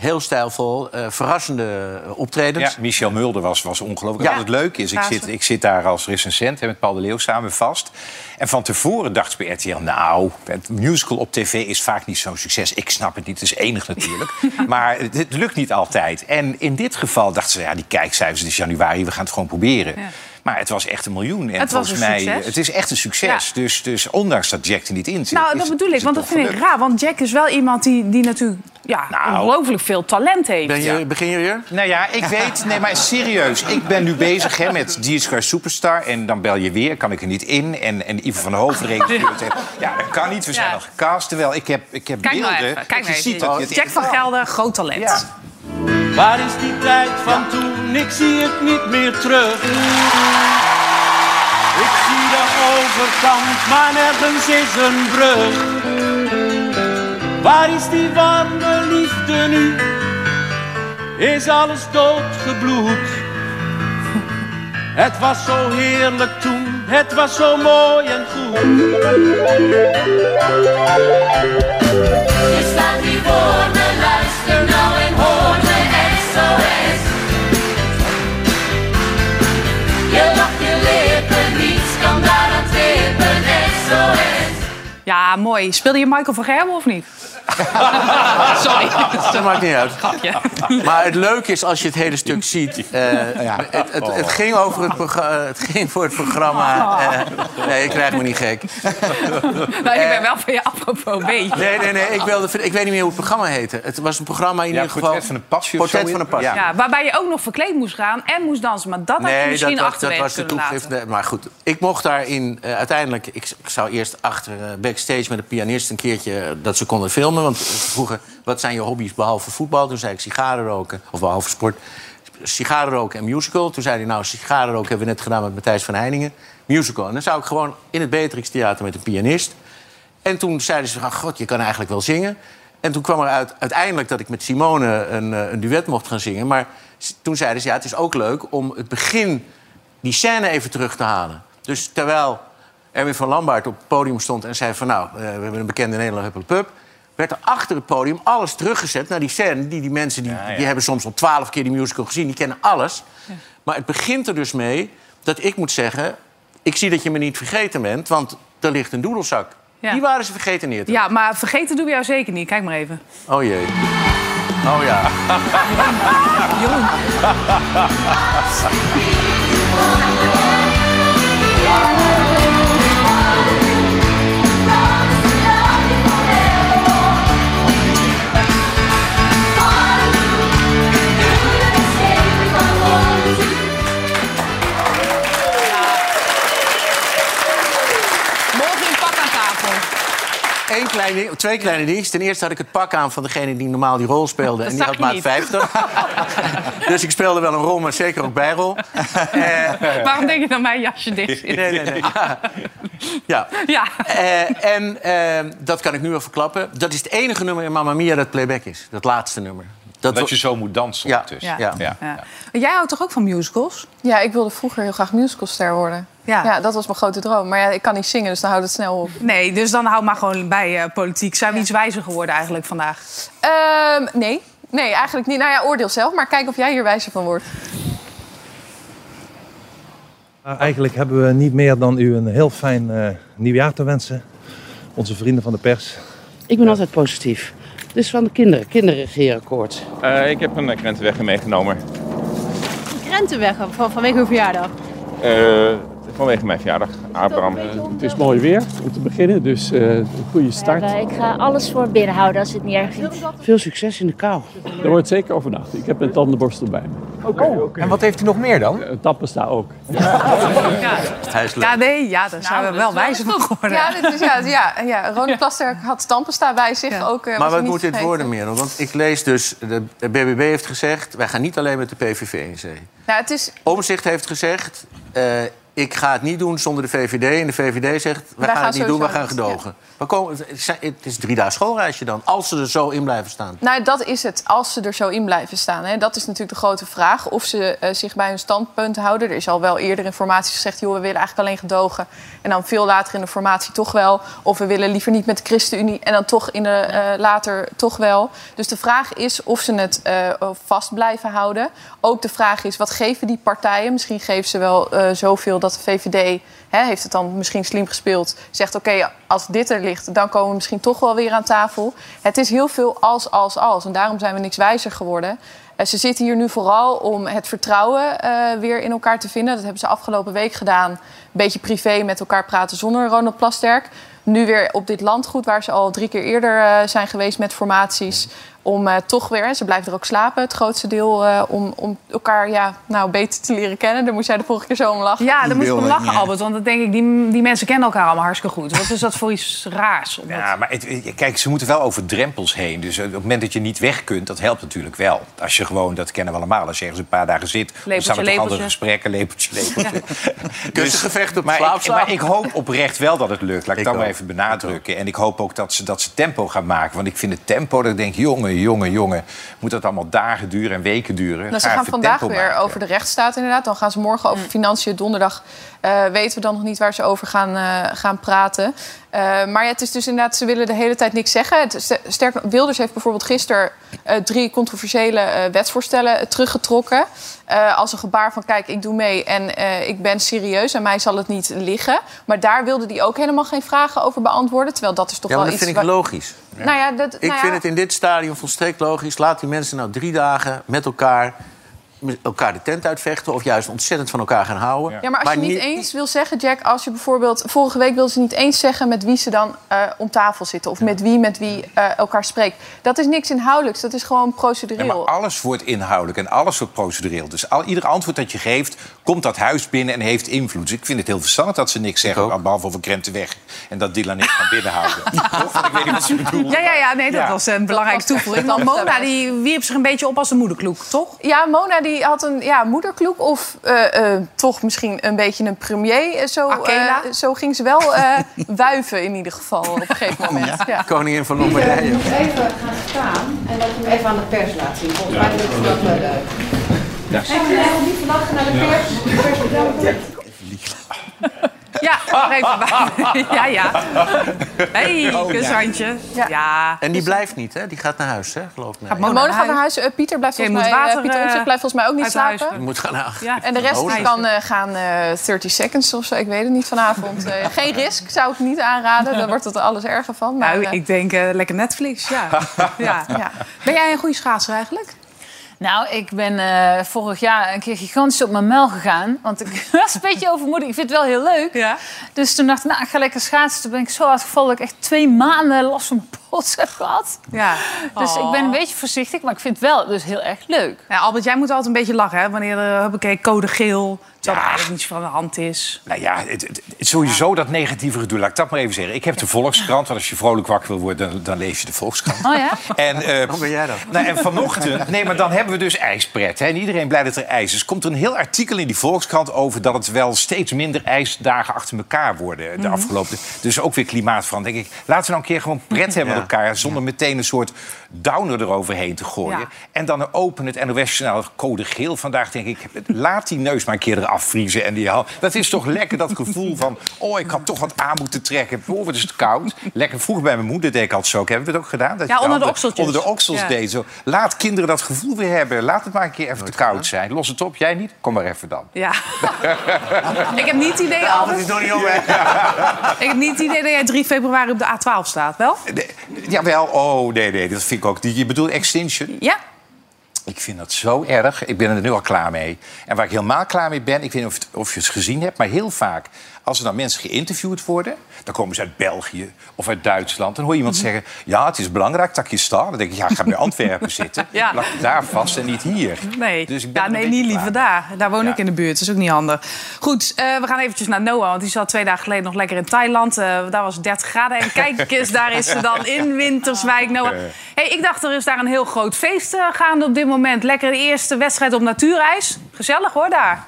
Heel stijlvol. eh, verrassende eh, optredens. Ja, Michel Mulder was, was ongelooflijk. Ja. Wat het leuk is, ik zit, ik zit daar als recensent hè, met Paul de Leeuw samen vast. En van tevoren dacht ze bij RTL... nou, het musical op tv is vaak niet zo'n succes. Ik snap het niet, het is enig natuurlijk. (laughs) maar het, het lukt niet altijd. En in dit geval dachten ze, ja, die kijkcijfers, het is januari, we gaan het gewoon proberen. Ja. Maar het was echt een miljoen. En Het was volgens een mij, succes. het is echt een succes. Ja. Dus, dus ondanks dat Jack er niet in zit. Nou, dat bedoel ik, want dat vind ik raar. Want Jack is wel iemand die, die natuurlijk ja, Nou. ongelooflijk veel talent heeft. Ben je, Begin je weer? Nou ja, ik (laughs) weet... Nee, maar serieus. Ik ben nu bezig hè, met (laughs) G-Square Superstar. En dan bel je weer, kan ik er niet in. En, en Ivo van der Hoofd reageert. Ja, dat kan niet. We zijn Ja. al gecast. Terwijl ik heb, ik heb Kijk nou beelden. even. Kijk je ziet dat je het Jack van Gelder, groot talent. Ja. Waar is die tijd van toen? Ik zie het niet meer terug. Ik zie de overkant, maar nergens is een brug. Waar is die warme liefde nu? Is alles doodgebloed? Het was zo heerlijk toen, het was zo mooi en goed. Je staat hier voor me, luister nou en hoor Je lacht je lippen, niets kan daaraan trippen, SOS. Ja, mooi. Speelde je Michael van Gerwen of niet? (laughs) Sorry. (laughs) Dat maakt niet uit. Maar het leuke is als je het hele stuk ziet. eh, het, het, het, ging over het, programma, het ging voor het programma. eh, nee, ik krijg me niet gek. (laughs) Nou, ik ben wel van je apropos beetje. Nee, nee, nee. Ik, wilde, ik weet niet meer hoe het programma heette. Het was een programma in Ja, ieder geval. Portret van een Passie of Portret van een Passie. Ja. Ja, waarbij je ook nog verkleed moest gaan en moest dansen. Maar dat had je misschien dat, achterwege dat was de toegift. Maar goed, ik mocht daarin uh, uiteindelijk... Ik, ik zou eerst achter uh, backstage met een pianist een keertje... Dat ze konden filmen. Want vroeger, wat zijn je hobby's behalve voetbal? Toen zei ik sigaren roken, of behalve sport. Sigaren roken en musical. Toen zei hij, nou, sigaren roken hebben we net gedaan met Matthijs van Heiningen. Musical. En dan zou ik gewoon in het Beatrix Theater met een pianist. En toen zeiden ze, van, god, je kan eigenlijk wel zingen. En toen kwam er uit, uiteindelijk dat ik met Simone een, uh, een duet mocht gaan zingen. Maar toen zeiden ze, ja, het is ook leuk om het begin, die scène even terug te halen. Dus terwijl Erwin van Lambaert op het podium stond en zei van... nou, uh, we hebben een bekende Nederlander Huppelpup... werd er achter het podium alles teruggezet naar die scène. Die, die mensen die, ja, ja. die hebben soms al twaalf keer die musical gezien, die kennen alles. Ja. Maar het begint er dus mee dat ik moet zeggen... ik zie dat je me niet vergeten bent, want er ligt een doedelzak. Ja. Die waren ze vergeten neer te Ja, maar vergeten doen we jou zeker niet. Kijk maar even. Oh jee. Oh ja. (laughs) Jeroen. (laughs) ding, twee kleine dingen. Ten eerste had ik het pak aan van degene die normaal die rol speelde. (laughs) en die had maat 50. (laughs) dus ik speelde wel een rol, maar zeker ook bijrol. Uh, (laughs) Waarom denk je dat mijn jasje dicht? Nee, nee, nee. Ja. ja. ja. Uh, en uh, dat kan ik nu wel verklappen. Dat is het enige nummer in Mamma Mia dat playback is. Dat laatste nummer. Dat, dat je zo moet dansen ja. dus. Ja. Ja. Ja. Ja. Jij houdt toch ook van musicals? Ja, ik wilde vroeger heel graag musicalster worden. Ja. ja, dat was mijn grote droom. Maar ja, ik kan niet zingen, dus dan houdt het snel op. Nee, dus dan hou maar gewoon bij uh, politiek. Zijn we ja. iets wijzer geworden eigenlijk vandaag? Um, nee. Nee, eigenlijk niet. Nou ja, oordeel zelf. Maar kijk of jij hier wijzer van wordt. Uh, eigenlijk hebben we niet meer dan u een heel fijn uh, nieuwjaar te wensen. Onze vrienden van de pers. Ik ben altijd positief. Dus van de kinderen, kinderregeerakkoord. Uh, ik heb een krentenweg meegenomen. Een krentenweg van, vanwege uw verjaardag? Uh, vanwege mijn verjaardag, Abraham. Het is mooi weer om te beginnen, dus uh, een goede start. Ja, ik ga alles voor binnen houden als het niet erg vindt. Veel succes in de kou. Er wordt zeker overnacht. Ik heb een tandenborstel bij me. Oké. Okay, okay. En wat heeft u nog meer dan? Uh, Tappesta ook. Ja. ja, nee, ja, daar zijn nou, we wel wijzer van geworden. Ja, dit is, ja, ja, ja. Ronnie Plasterk had Tampesta bij zich ja. ook. Uh, maar wat moet dit worden, Merel? Want ik lees dus, de BBB heeft gezegd... wij gaan niet alleen met de PVV in zee. Nou, het is... Omzicht heeft gezegd... Uh, ik ga het niet doen zonder de VVD. En de VVD zegt, we gaan, gaan het niet doen, we gaan gedogen. Ja. We komen, het is drie dagen schoolreisje dan, als ze er zo in blijven staan. Nou, dat is het, als ze er zo in blijven staan. Hè. Dat is natuurlijk de grote vraag. Of ze uh, zich bij hun standpunt houden. Er is al wel eerder in formatie gezegd... joh, we willen eigenlijk alleen gedogen. En dan veel later in de formatie toch wel. Of we willen liever niet met de ChristenUnie. En dan toch in de, uh, later toch wel. Dus de vraag is of ze het uh, vast blijven houden. Ook de vraag is, wat geven die partijen? Misschien geven ze wel zoveel dat de VVD... Hè, heeft het dan misschien slim gespeeld. Zegt, oké, als dit er ligt, dan komen we misschien toch wel weer aan tafel. Het is heel veel als, als, als. En daarom zijn we niks wijzer geworden. Eh, ze zitten hier nu vooral om het vertrouwen eh, weer in elkaar te vinden. Dat hebben ze afgelopen week gedaan. Een beetje privé met elkaar praten zonder Ronald Plasterk. Nu weer op dit landgoed waar ze al drie keer eerder eh, zijn geweest met formaties. Om eh, toch weer, ze blijven er ook slapen, het grootste deel, eh, om, om elkaar ja, nou, beter te leren kennen. Daar moest jij de vorige keer zo om lachen. Ja, daar moest ik om lachen, Albert. Want dan denk ik, die, die mensen kennen elkaar allemaal hartstikke goed. Wat is dat voor iets raars? Omdat- Ja, maar het- kijk, ze moeten wel over drempels heen. Dus op het moment dat je niet weg kunt, dat helpt natuurlijk wel. Als je gewoon, dat kennen we allemaal, als je ergens een paar dagen zit... dan Lepeltje, staan we toch andere gesprekken, lepeltje, lepeltje. (laughs) Kussengevecht op maar, ik, slaapzaal. maar ik hoop oprecht wel dat het lukt. Laat ik, Ik dat maar even benadrukken. En ik hoop ook dat ze, dat ze tempo gaan maken. Want ik vind het tempo, dat ik denk, jongen, jongen, jongen... moet dat allemaal dagen duren en weken duren? Nou, ze Ga gaan vandaag weer maken. over de rechtsstaat inderdaad. Dan gaan ze morgen over financiën. Donderdag eh, weten we dan nog niet waar ze over gaan, eh, gaan praten. Eh, maar ja, het is dus inderdaad, ze willen de hele tijd niks zeggen. Het, sterker, Wilders heeft bijvoorbeeld gisteren eh, drie controversiële eh, wetsvoorstellen teruggetrokken. Als een gebaar van kijk, ik doe mee en ik ben serieus en mij zal het niet liggen. Maar daar wilde hij ook helemaal geen vragen over beantwoorden. Terwijl dat is toch Ja, maar wel dat iets... vind ik logisch. Nou ja, dat, Ik nou ja, vind het in dit stadium volstrekt logisch. Laat die mensen nou drie dagen met elkaar, elkaar de tent uitvechten... of juist ontzettend van elkaar gaan houden. Ja, maar als je niet eens wil zeggen, Jack, als je bijvoorbeeld... Vorige week wilden ze niet eens zeggen met wie ze dan eh, om tafel zitten... of met wie met wie eh, elkaar spreekt. Dat is niks inhoudelijks, dat is gewoon Ja, procedureel. maar alles wordt inhoudelijk en alles wordt procedureel. Dus al, ieder antwoord dat je geeft, komt dat huis binnen en heeft invloed. Dus ik vind het heel verstandig dat ze niks zeggen, behalve over Krentenweg. En dat Dylan niks kan binnenhouden. (laughs) Toch? Want ik weet niet wat ze bedoelt. Ja, ja, ja, nee, dat Ja. was een belangrijke toevoeging. Want Mona die wierp zich een beetje op als de moederkloek, toch? Ja, Mona die had een ja, moederkloek of eh, eh, toch misschien een beetje een premier. Eh, Zo, eh, zo ging ze wel eh, (laughs) wuiven in ieder geval op een gegeven moment. Ja. Koningin van Lombardije. Je moet even gaan staan en dat je hem even aan de pers laat zien. Volgens mij het dat wel leuk. Ja. Hebben niet naar de pers. De pers nog even bij. (laughs) Ja, ja. hey, Oh, ja. kushandje. Ja. En die blijft niet, hè? Die gaat naar huis, hè? Geloof ik. Gaat Mona, Mona gaat naar huis. Eh, Pieter blijft volgens moet mij, eh, water, Pieter eh, Omtzigt blijft volgens mij ook niet uit huis slapen. Je moet gaan naar... Ja. En de rest kan eh, gaan eh 30 seconds of zo. Ik weet het niet vanavond. Eh, geen risk, zou ik niet aanraden. Daar wordt het er alles erger van. Maar, Nou, eh, ik denk eh, lekker Netflix, ja. (laughs) ja. Ja. Ben jij een goede schaatser eigenlijk? Nou, ik ben eh, vorig jaar een keer gigantisch op mijn muil gegaan. Want ik (laughs) was een beetje overmoedig. Ik vind het wel heel leuk. Ja. Dus toen dacht ik, nou, ik ga lekker schaatsen. Toen ben ik zo hard gevallen dat ik echt twee maanden last van pols heb gehad. Ja. Dus Oh. ik ben een beetje voorzichtig, maar ik vind het wel dus heel erg leuk. Ja, Albert, jij moet altijd een beetje lachen, hè? Wanneer er, huppakee, code geel... terwijl er eigenlijk niets van de hand is. Nou ja, het, het- het- sowieso dat negatieve gedoe. Laat ik dat maar even zeggen. Ik heb de Volkskrant, want als je vrolijk wakker wil worden... dan, dan lees je de Volkskrant. Oh ja? En, eh, Hoe ben jij dat? nou, en vanochtend, nee, maar dan hebben we dus ijspret. Hè, en iedereen blij dat er ijs is. Komt er een heel artikel in die Volkskrant over dat het wel steeds minder ijsdagen achter elkaar worden de Mhm. afgelopen. Dus ook weer klimaatverandering. Denk ik, laten we nou een keer gewoon pret hebben elkaar, zonder meteen een soort downer eroverheen te gooien. Ja. En dan open het NOS-journaal code geel vandaag. Denk ik, laat die neus maar een keer eraf vriezen en die. Dat is toch lekker dat gevoel van, oh, ik had toch wat aan moeten trekken. Oh, wat is het koud. Lekker vroeger bij mijn moeder deed ik altijd zo. Hebben we het ook gedaan? Dat Ja, onder de okseltjes. Onder de oksels Ja. deed. Zo. Laat kinderen dat gevoel weer hebben. Laat het maar een keer even te koud zijn. Los het op. Jij niet? Kom maar even dan. Ja. (laughs) ik heb niet het idee, Albert... is nog niet? Ik heb niet het idee dat jij 3 februari op de A12 staat, wel? Jawel. Oh, nee, nee. Dat vind ik ook. Je bedoelt Extinction? Ja. Ik vind dat zo erg. Ik ben er nu al klaar mee. En waar ik helemaal klaar mee ben, ik weet niet of, of je het gezien hebt, maar heel vaak als er dan mensen geïnterviewd worden, dan komen ze uit België of uit Duitsland. Dan hoor je iemand Mhm. zeggen: Ja, het is belangrijk dat ik hier sta. Dan denk ik: Ja, ga bij (laughs) Antwerpen zitten. Ja. Plak je daar vast en niet hier. Nee, Dus ik ben ja, nee niet liever daar. Daar woon Ja. ik in de buurt, dat is ook niet handig. Goed, eh, we gaan eventjes naar Noah, want die zat twee dagen geleden nog lekker in Thailand. Eh, daar was het 30 graden en kijk (laughs) eens, daar is ze dan in Winterswijk, Noah. Hey, ik dacht, er is daar een heel groot feest eh, gaande op dit moment. Lekker de eerste wedstrijd op natuurijs. Gezellig hoor, daar.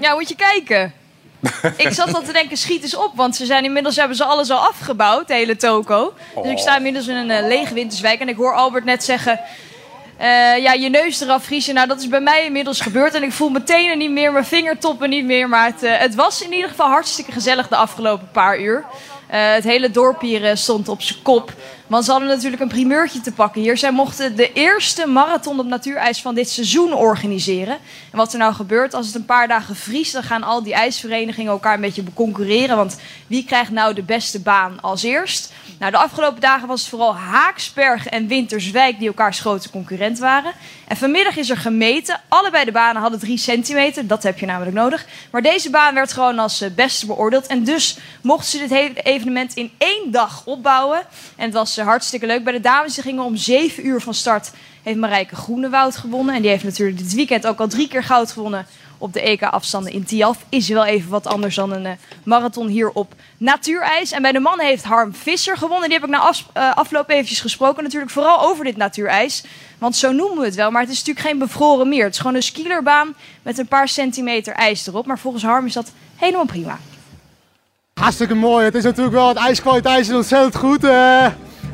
Ja, moet je kijken. (laughs) ik zat al te denken, schiet eens op. Want ze zijn inmiddels hebben ze alles al afgebouwd, de hele toko. Dus ik sta inmiddels in een eh, lege winterswijk. En ik hoor Albert net zeggen... eh, ja, je neus eraf vriezen. Nou, dat is bij mij inmiddels gebeurd. En ik voel mijn tenen niet meer, mijn vingertoppen niet meer. Maar het, eh, het was in ieder geval hartstikke gezellig de afgelopen paar uur. Het hele dorp hier stond op zijn kop. Want ze hadden natuurlijk een primeurtje te pakken hier. Zij mochten de eerste marathon op natuurijs van dit seizoen organiseren. En wat er nou gebeurt, als het een paar dagen vriest... dan gaan al die ijsverenigingen elkaar een beetje concurreren. Want wie krijgt nou de beste baan als eerst? Nou, de afgelopen dagen was het vooral Haaksbergen en Winterswijk... die elkaars grote concurrent waren. En vanmiddag is er gemeten. Allebei de banen hadden drie centimeter. Dat heb je namelijk nodig. Maar deze baan werd gewoon als eh, beste beoordeeld. En dus mochten ze dit evenement in één dag opbouwen. En het was eh, hartstikke leuk. Bij de dames gingen om zeven uur van start... heeft Marijke Groenewoud gewonnen. En die heeft natuurlijk dit weekend ook al drie keer goud gewonnen... op de EK-afstanden in Tialf. Is wel even wat anders dan een eh, marathon hier op natuurijs. En bij de mannen heeft Harm Visser gewonnen. Die heb ik na eh, afloop eventjes gesproken. Natuurlijk vooral over dit natuurijs. Want zo noemen we het wel. Maar het is natuurlijk geen bevroren meer. Het is gewoon een skielerbaan met een paar centimeter ijs erop. Maar volgens Harm is dat helemaal prima. Hartstikke mooi. Het is natuurlijk wel, het ijskwaliteit is ontzettend goed. Eh,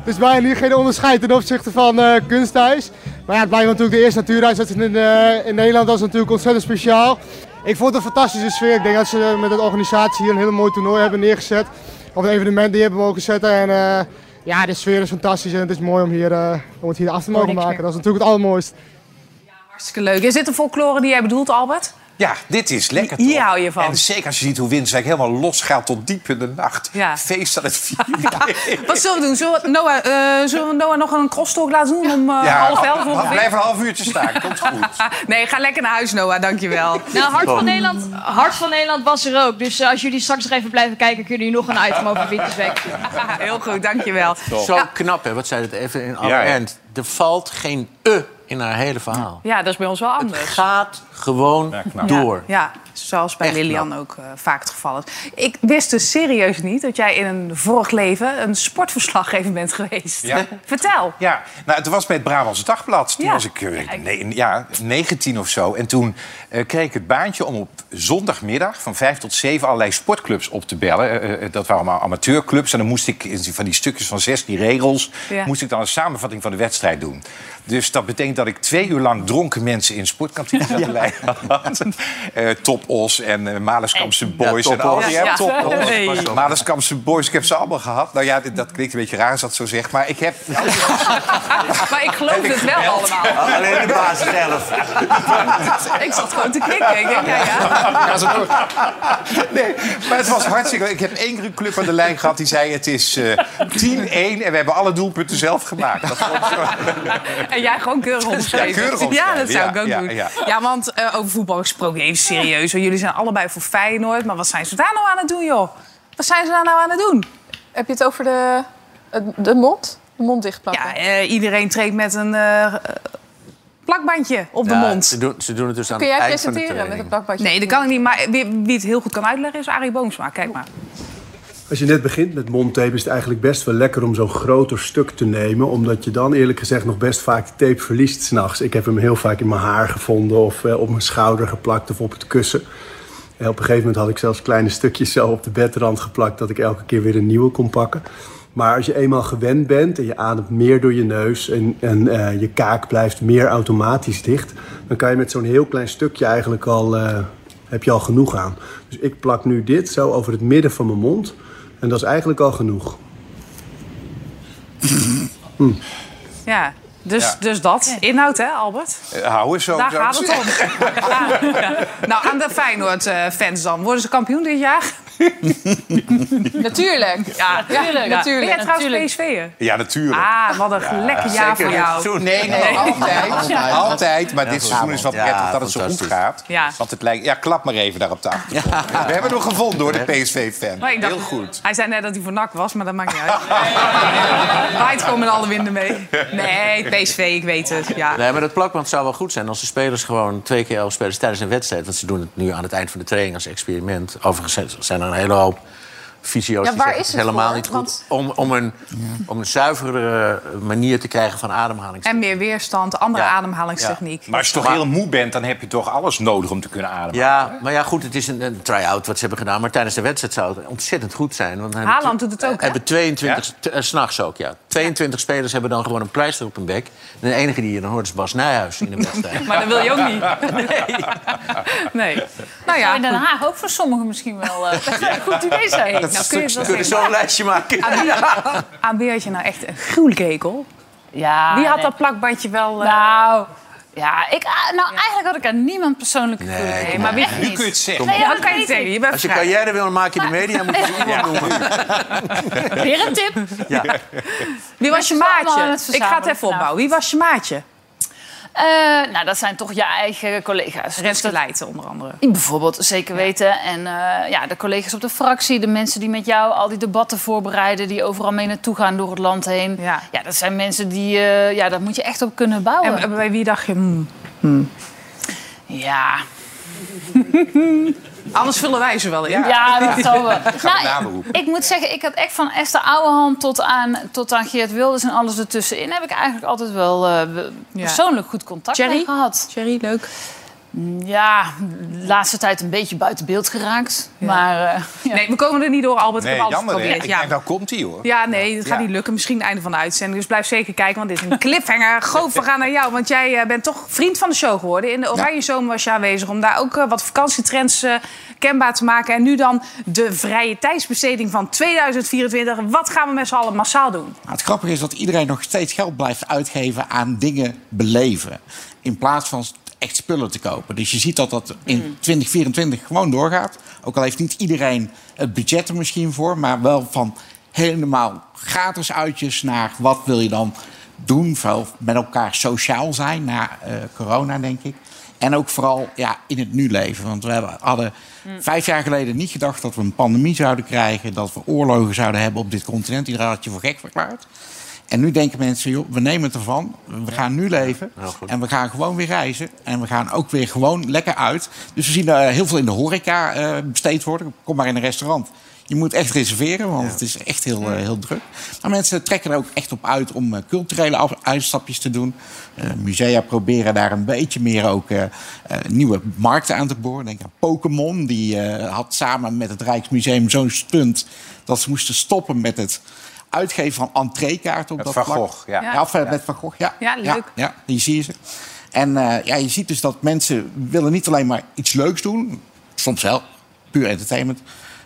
het is bijna niet geen onderscheid ten opzichte van eh, kunstijs. Maar ja, het blijft natuurlijk de eerste natuurijs dat is in, eh, in Nederland. Dat is natuurlijk ontzettend speciaal. Ik vond het een fantastische sfeer. Ik denk dat ze met de organisatie hier een hele mooi toernooi hebben neergezet. Of een evenement die hebben mogen zetten. En eh, ja, de sfeer is fantastisch en het is mooi om, hier, eh, om het hier af te mogen maken. Dat is natuurlijk het allermooiste. Hartstikke leuk. Is dit de folklore die jij bedoelt, Albert? Ja, dit is lekker Hier hou je van. En zeker als je ziet hoe Winterswijk helemaal losgaat tot diep in de nacht. Ja. Feest aan het (laughs) vieren. Wat zullen we doen? Zullen we Noah, eh, zullen we Noah nog een crosstalk laten doen om eh, Ja, half elf ongeveer? Blijf een half uurtje staan, (laughs) komt goed. nee, ga lekker naar huis, Noah. Dankjewel. (laughs) Nou, Hart van, Nederland, Hart van Nederland was er ook. Dus eh, als jullie straks nog even blijven kijken... kunnen jullie nog een item over Winterswijk zien. Heel goed, dankjewel. Zo knap, hè? Wat zei het even in alle Ja, ja. ernst. Er valt geen e in haar hele verhaal. Ja, dat is bij ons wel anders. Het gaat gewoon door. Ja, zoals bij Echt Lilian ook eh, vaak het geval is. Ik wist dus serieus niet dat jij in een vorig leven een sportverslaggever bent geweest. Ja. (laughs) Vertel. Ja, nou, het was bij het Brabantse Dagblad. Toen Ja. was ik eh, nee, ja, 19 of zo. En toen eh, kreeg ik het baantje om op zondagmiddag van 5 tot 7 allerlei sportclubs op te bellen. Dat waren allemaal amateurclubs. En dan moest ik van die stukjes van 16 regels... Ja. moest ik dan een samenvatting van de wedstrijd doen. Dus dat betekent dat ik twee uur lang dronken mensen in sportkantines had. (laughs) Eh, Topos en eh Malenskampse Boys. Ja, en al die Ja. Topos. Hey. Malenskampse Boys, ik heb ze allemaal gehad. Nou ja, dit- dat klinkt een beetje raar als dat zo zegt. Maar ik heb (laughs) Maar ik geloof het wel allemaal. Alleen de baas zelf. (laughs) Ik zat gewoon te knikken. Ik denk, ja, ja. Nee, maar het was hartstikke... Ik heb één keer een club aan de lijn gehad die zei... het is eh 10-1 en we hebben alle doelpunten zelf gemaakt. Dat. En jij gewoon keurig opgeschreven. Ja, keurig opgeschreven, Ja, dat zou ik ja, ook ja, doen. ja. Ja, want eh, over voetbal gesproken, even serieus. Jullie zijn allebei voor Feyenoord. Maar wat zijn ze daar nou aan het doen, joh? Wat zijn ze daar nou aan het doen? Heb je het over de, de mond? De mond dichtplakken? Ja, eh, iedereen treedt met een eh, plakbandje op de Ja, mond. Ze doen, ze doen het dus aan Kun het jij eind van de presenteren met een plakbandje? Nee, dat kan ik niet. Maar wie, wie het heel goed kan uitleggen is Arie Boomsma. Kijk maar. Als je net begint met mondtape is het eigenlijk best wel lekker om zo'n groter stuk te nemen. Omdat je dan eerlijk gezegd nog best vaak de tape verliest s'nachts. Ik heb hem heel vaak in mijn haar gevonden of eh, op mijn schouder geplakt of op het kussen. En op een gegeven moment had ik zelfs kleine stukjes zo op de bedrand geplakt dat ik elke keer weer een nieuwe kon pakken. Maar als je eenmaal gewend bent en je ademt meer door je neus en, en eh, je kaak blijft meer automatisch dicht, dan kan je met zo'n heel klein stukje eigenlijk al, eh, heb je al genoeg aan. Dus ik plak nu dit zo over het midden van mijn mond en dat is eigenlijk al genoeg. Hm. Ja, dus, Ja. dus dat. Inhoud, hè, Albert? Eh, hou eens zo. Daar gaat het om. Ja. (laughs) (laughs) Nou, aan de Feyenoord-fans dan. Worden ze kampioen dit jaar? (laughs) Natuurlijk. Ja, Natuurlijk, Ja. natuurlijk, Ben jij trouwens natuurlijk. PSV'er? Ja, natuurlijk. Ah, wat een lekker jaar voor jou. Nee, nee, altijd. Altijd. Maar Ja, dit seizoen is wat ja, prettig dat het zo goed gaat. Ja. Want het lijkt... Ja, klap maar even daar op de achtergrond. We hebben hem gevonden door de PSV-fan. Heel goed. Hij zei net dat hij voor NAC was, maar dat maakt niet uit. (laughs) Waait komen alle winden mee. Nee, PSV, ik weet het. Ja. Nee, maar dat plakband zou wel goed zijn als de spelers gewoon twee keer elf spelers tijdens een wedstrijd. Want ze doen het nu aan het eind van de training als experiment. Overigens zijn een hele hoop fysio's Ja, die waar zeggen, is het is het helemaal voor? niet goed. Want- Om, om, een, om een zuivere manier te krijgen van ademhaling. En meer weerstand, andere Ja. ademhalingstechniek. Maar als je toch heel moe bent, dan heb je toch alles nodig om te kunnen ademen. Ja, maar ja, goed, het is een, een try-out wat ze hebben gedaan. Maar tijdens de wedstrijd zou het ontzettend goed zijn. Want Haaland hebben- doet het ook, hè? Hebben 22, t- eh, s'nachts ook, ja. 22 spelers hebben dan gewoon een pleister op hun bek. En de enige die je dan hoort is Bas Nijhuis in de (laughs) wedstrijd. Maar dat wil je ook niet. (laughs) Nee. Nou Nou ja, in Den. Haag ook voor sommigen misschien wel eh, (laughs) een goed idee zijn. nou kun je het wel Kun je zeggen. zo'n lijstje maken? Aan wie, aan wie had je nou echt een gruwelijke hekel? Ja, Wie had nee. dat plakbandje wel... eh, Nou, ja, ik, ah, nou eigenlijk had ik aan niemand persoonlijk Nee, idee. maar wie- Nu niet. kun je het zeggen. Nee, ja, kan je zeggen. ik. Je bent Als je vrij. carrière wil, dan maak je de media. Moet je (laughs) iemand noemen. Weer een tip. Ja. Wie was je maatje? Ik ga het even opbouwen. Wie was je maatje? Eh, nou, dat zijn toch je eigen collega's. Renske Leijten onder andere. Bijvoorbeeld, zeker weten. En eh, ja, de collega's op de fractie, de mensen die met jou al die debatten voorbereiden, die overal mee naartoe gaan door het land heen. Ja. Ja, dat zijn mensen die, eh, ja, daar moet je echt op kunnen bouwen. En bij wie dacht je... hmm, Ja, (laughs) Anders vullen wij ze wel in. ja, (laughs) dat zal wel. Nou, roepen. ik moet zeggen, ik had echt van Esther Ouwehand tot aan, tot aan Geert Wilders en alles ertussenin... heb ik eigenlijk altijd wel eh, persoonlijk goed contact mee gehad. Thierry, leuk. Ja, de laatste tijd een beetje buiten beeld geraakt. Maar eh, ja. Nee, we komen er niet door, Albert. Nee, jammer geprobeerd. Ik Ja. denk, nou komt hij hoor. Ja, nee, dat gaat Ja. niet lukken. Misschien het einde van de uitzending. Dus blijf zeker kijken, want dit is een cliffhanger. (laughs) Goof, we gaan naar jou, want jij eh, bent toch vriend van de show geworden. In de Oranje Zomer was je aanwezig om daar ook eh, wat vakantietrends kenbaar te maken. En nu dan de vrije tijdsbesteding van 2024. Wat gaan we met z'n allen massaal doen? Nou, het grappige is dat iedereen nog steeds geld blijft uitgeven aan dingen beleven. In plaats van echt spullen te kopen. Dus je ziet dat dat in 2024 gewoon doorgaat. Ook al heeft niet iedereen het budget er misschien voor. Maar wel van helemaal gratis uitjes naar wat wil je dan doen. Vooral met elkaar sociaal zijn na eh, corona, denk ik. En ook vooral ja, in het nu leven. Want we hadden vijf jaar geleden niet gedacht dat we een pandemie zouden krijgen. Dat we oorlogen zouden hebben op dit continent. Iedereen had je voor gek verklaard. En nu denken mensen, joh, we nemen het ervan. We gaan nu leven. En we gaan gewoon weer reizen. En we gaan ook weer gewoon lekker uit. Dus we zien eh, heel veel in de horeca eh, besteed worden. Kom maar in een restaurant. Je moet echt reserveren, want het is echt heel, eh, heel druk. Maar mensen trekken er ook echt op uit om culturele uitstapjes te doen. Musea proberen daar een beetje meer ook nieuwe markten aan te boren. Denk aan Pokémon, die had samen met het Rijksmuseum zo'n stunt... dat ze moesten stoppen met het uitgeven van entreekaarten op Met dat Van vlak. Gogh, ja. Ja, of, eh, met Van Gogh, ja. Ja, leuk. Ja, die zie je ze. En eh, ja, je ziet dus dat mensen willen niet alleen maar iets leuks doen. Soms wel, puur entertainment.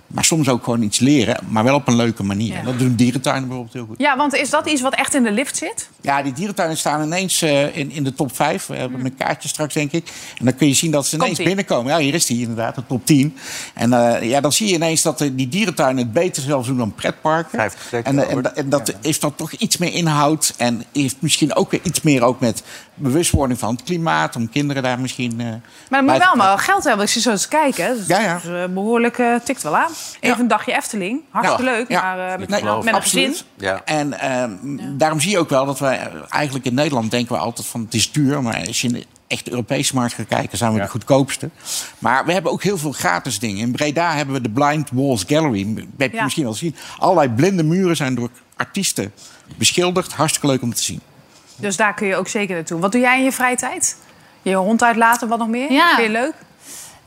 Maar soms ook gewoon iets leren, maar wel op een leuke manier. Ja. En dat doen dierentuinen bijvoorbeeld heel goed. Ja, want is dat iets wat echt in de lift zit? Ja, die dierentuinen staan ineens eh, in, in de top 5. We hebben een kaartje straks, denk ik. En dan kun je zien dat ze ineens binnenkomen. Ja, hier is die inderdaad, de top 10. En eh, ja, dan zie je ineens dat eh, die dierentuinen het beter zelfs doen dan pretparken. En, en, en dat heeft dan toch iets meer inhoud. En heeft misschien ook weer iets meer ook met bewustwording van het klimaat. Om kinderen daar misschien... eh, Maar dan moet wel maar geld hebben als je zo eens kijkt. Hè. Dus Ja, ja. dus, eh, behoorlijk eh, tikt wel aan. Even een dagje Efteling. Hartstikke Ja. leuk, Ja. maar eh, met, Nee, met een gezin. absoluut. En ehm, daarom zie je ook wel dat wij eigenlijk in Nederland denken we altijd van het is duur. Maar als je in de echte Europese markt gaat kijken, zijn we de goedkoopste. Maar we hebben ook heel veel gratis dingen. In Breda hebben we de Blind Walls Gallery. Dat heb je Ja. misschien wel gezien. Allerlei blinde muren zijn door artiesten beschilderd. Hartstikke leuk om te zien. Dus daar kun je ook zeker naartoe. Wat doe jij in je vrije tijd? Je hond uitlaten, wat nog meer? Ja. Vind je leuk?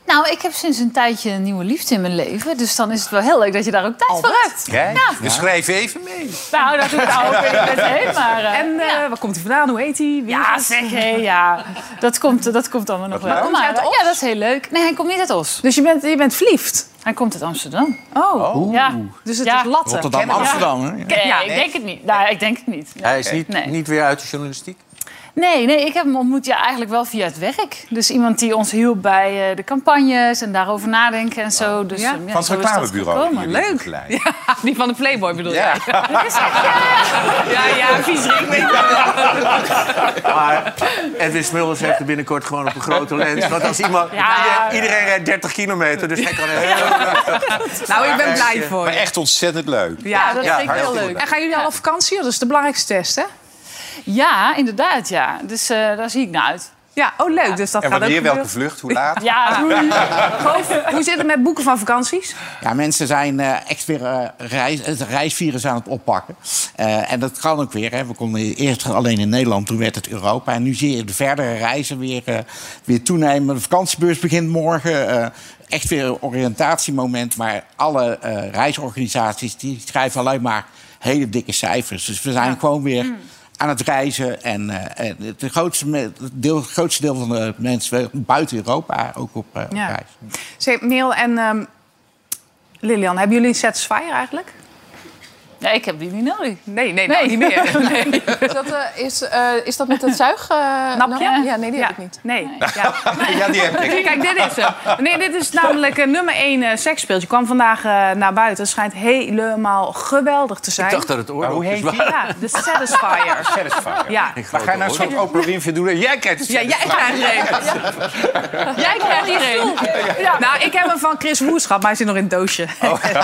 Nou, ik heb sinds een tijdje een nieuwe liefde in mijn leven. Dus dan is het wel heel leuk dat je daar ook tijd voor hebt. Kijk, Ja. we schrijven even mee. Nou, dat doe ik ook (laughs) niet meteen, maar... eh, En eh, waar komt hij vandaan? Hoe heet hij? Wie Ja, zeg hé, ja. Dat komt, dat komt allemaal nog wel. Maar, Os? ja, dat is heel leuk. Nee, hij komt niet uit Os. Dus je bent, je bent verliefd? Hij komt uit Amsterdam. Oh, Ja. dus het Ja. is latten. Rotterdam. Amsterdam. Hè? Nee, Ja. ik denk het niet. Nou, ik denk het niet. Hij is niet, Nee. niet weer uit de journalistiek? Nee, nee, ik heb hem ontmoet ja, eigenlijk wel via het werk. Dus iemand die ons hielp bij eh, de campagnes en daarover nadenken en zo. Dus, Ja. eh, ja, Van het reclamebureau. Leuk. Ja, (laughs) die van de Playboy bedoel Ja. jij? (laughs) Ja, ja, je wel. (laughs) Maar Edwin Smulders heeft er binnenkort gewoon op een grote lens. Want als iemand... Ja. Iedereen, rijdt 30 kilometer, dus hij kan heel... Nou, ik ben blij voor Maar je. echt ontzettend leuk. Ja, dat Ja, vind ik heel leuk. En gaan jullie al op vakantie? Dat is de belangrijkste test, hè? Ja, inderdaad, ja. Dus eh, daar zie ik naar uit. Ja, oh leuk. Dus dat En gaat wanneer, ook welke vlucht, hoe laat? Ja. (laughs) Goof, Hoe zit het met boeken van vakanties? Ja, mensen zijn eh, echt weer eh, reis, het reisvirus aan het oppakken. Eh, en dat kan ook weer. Hè. We konden eerst alleen in Nederland, toen werd het Europa. En nu zie je de verdere reizen weer, eh, weer toenemen. De vakantiebeurs begint morgen. eh, echt weer een oriëntatiemoment. Maar alle eh, reisorganisaties die schrijven alleen maar hele dikke cijfers. Dus we zijn gewoon weer aan het reizen. En, en het, grootste, deel, het grootste deel van de mensen buiten Europa ook op, op Ja. reis. Zeg, Merel en ehm, Lilian, hebben jullie Satisfyer eigenlijk? Ja, ik heb die niet nodig. Nee, nee, nou, niet meer. (laughs) Nee. Is dat, eh, is, eh, is dat met het zuig... eh? Ja, nee, die heb ik niet. Nee. Ja. (laughs) Ja, die heb ik. Kijk, dit is hem. Nee, dit is namelijk een nummer 1 uh, seksspeeltje. kwam vandaag eh, naar buiten. Het schijnt helemaal geweldig te zijn. Ik dacht dat het Maar hoe heet waren. Ja, de Satisfyer. (laughs) Satisfyer. Ja. Maar ga je nou zo'n Oprah Winfrey doen? Jij krijgt het Ja, jij krijgt er een. Jij krijgt hier een. Ja. Nou, ik heb hem van Chris Woes gehad, maar hij zit nog in het doosje.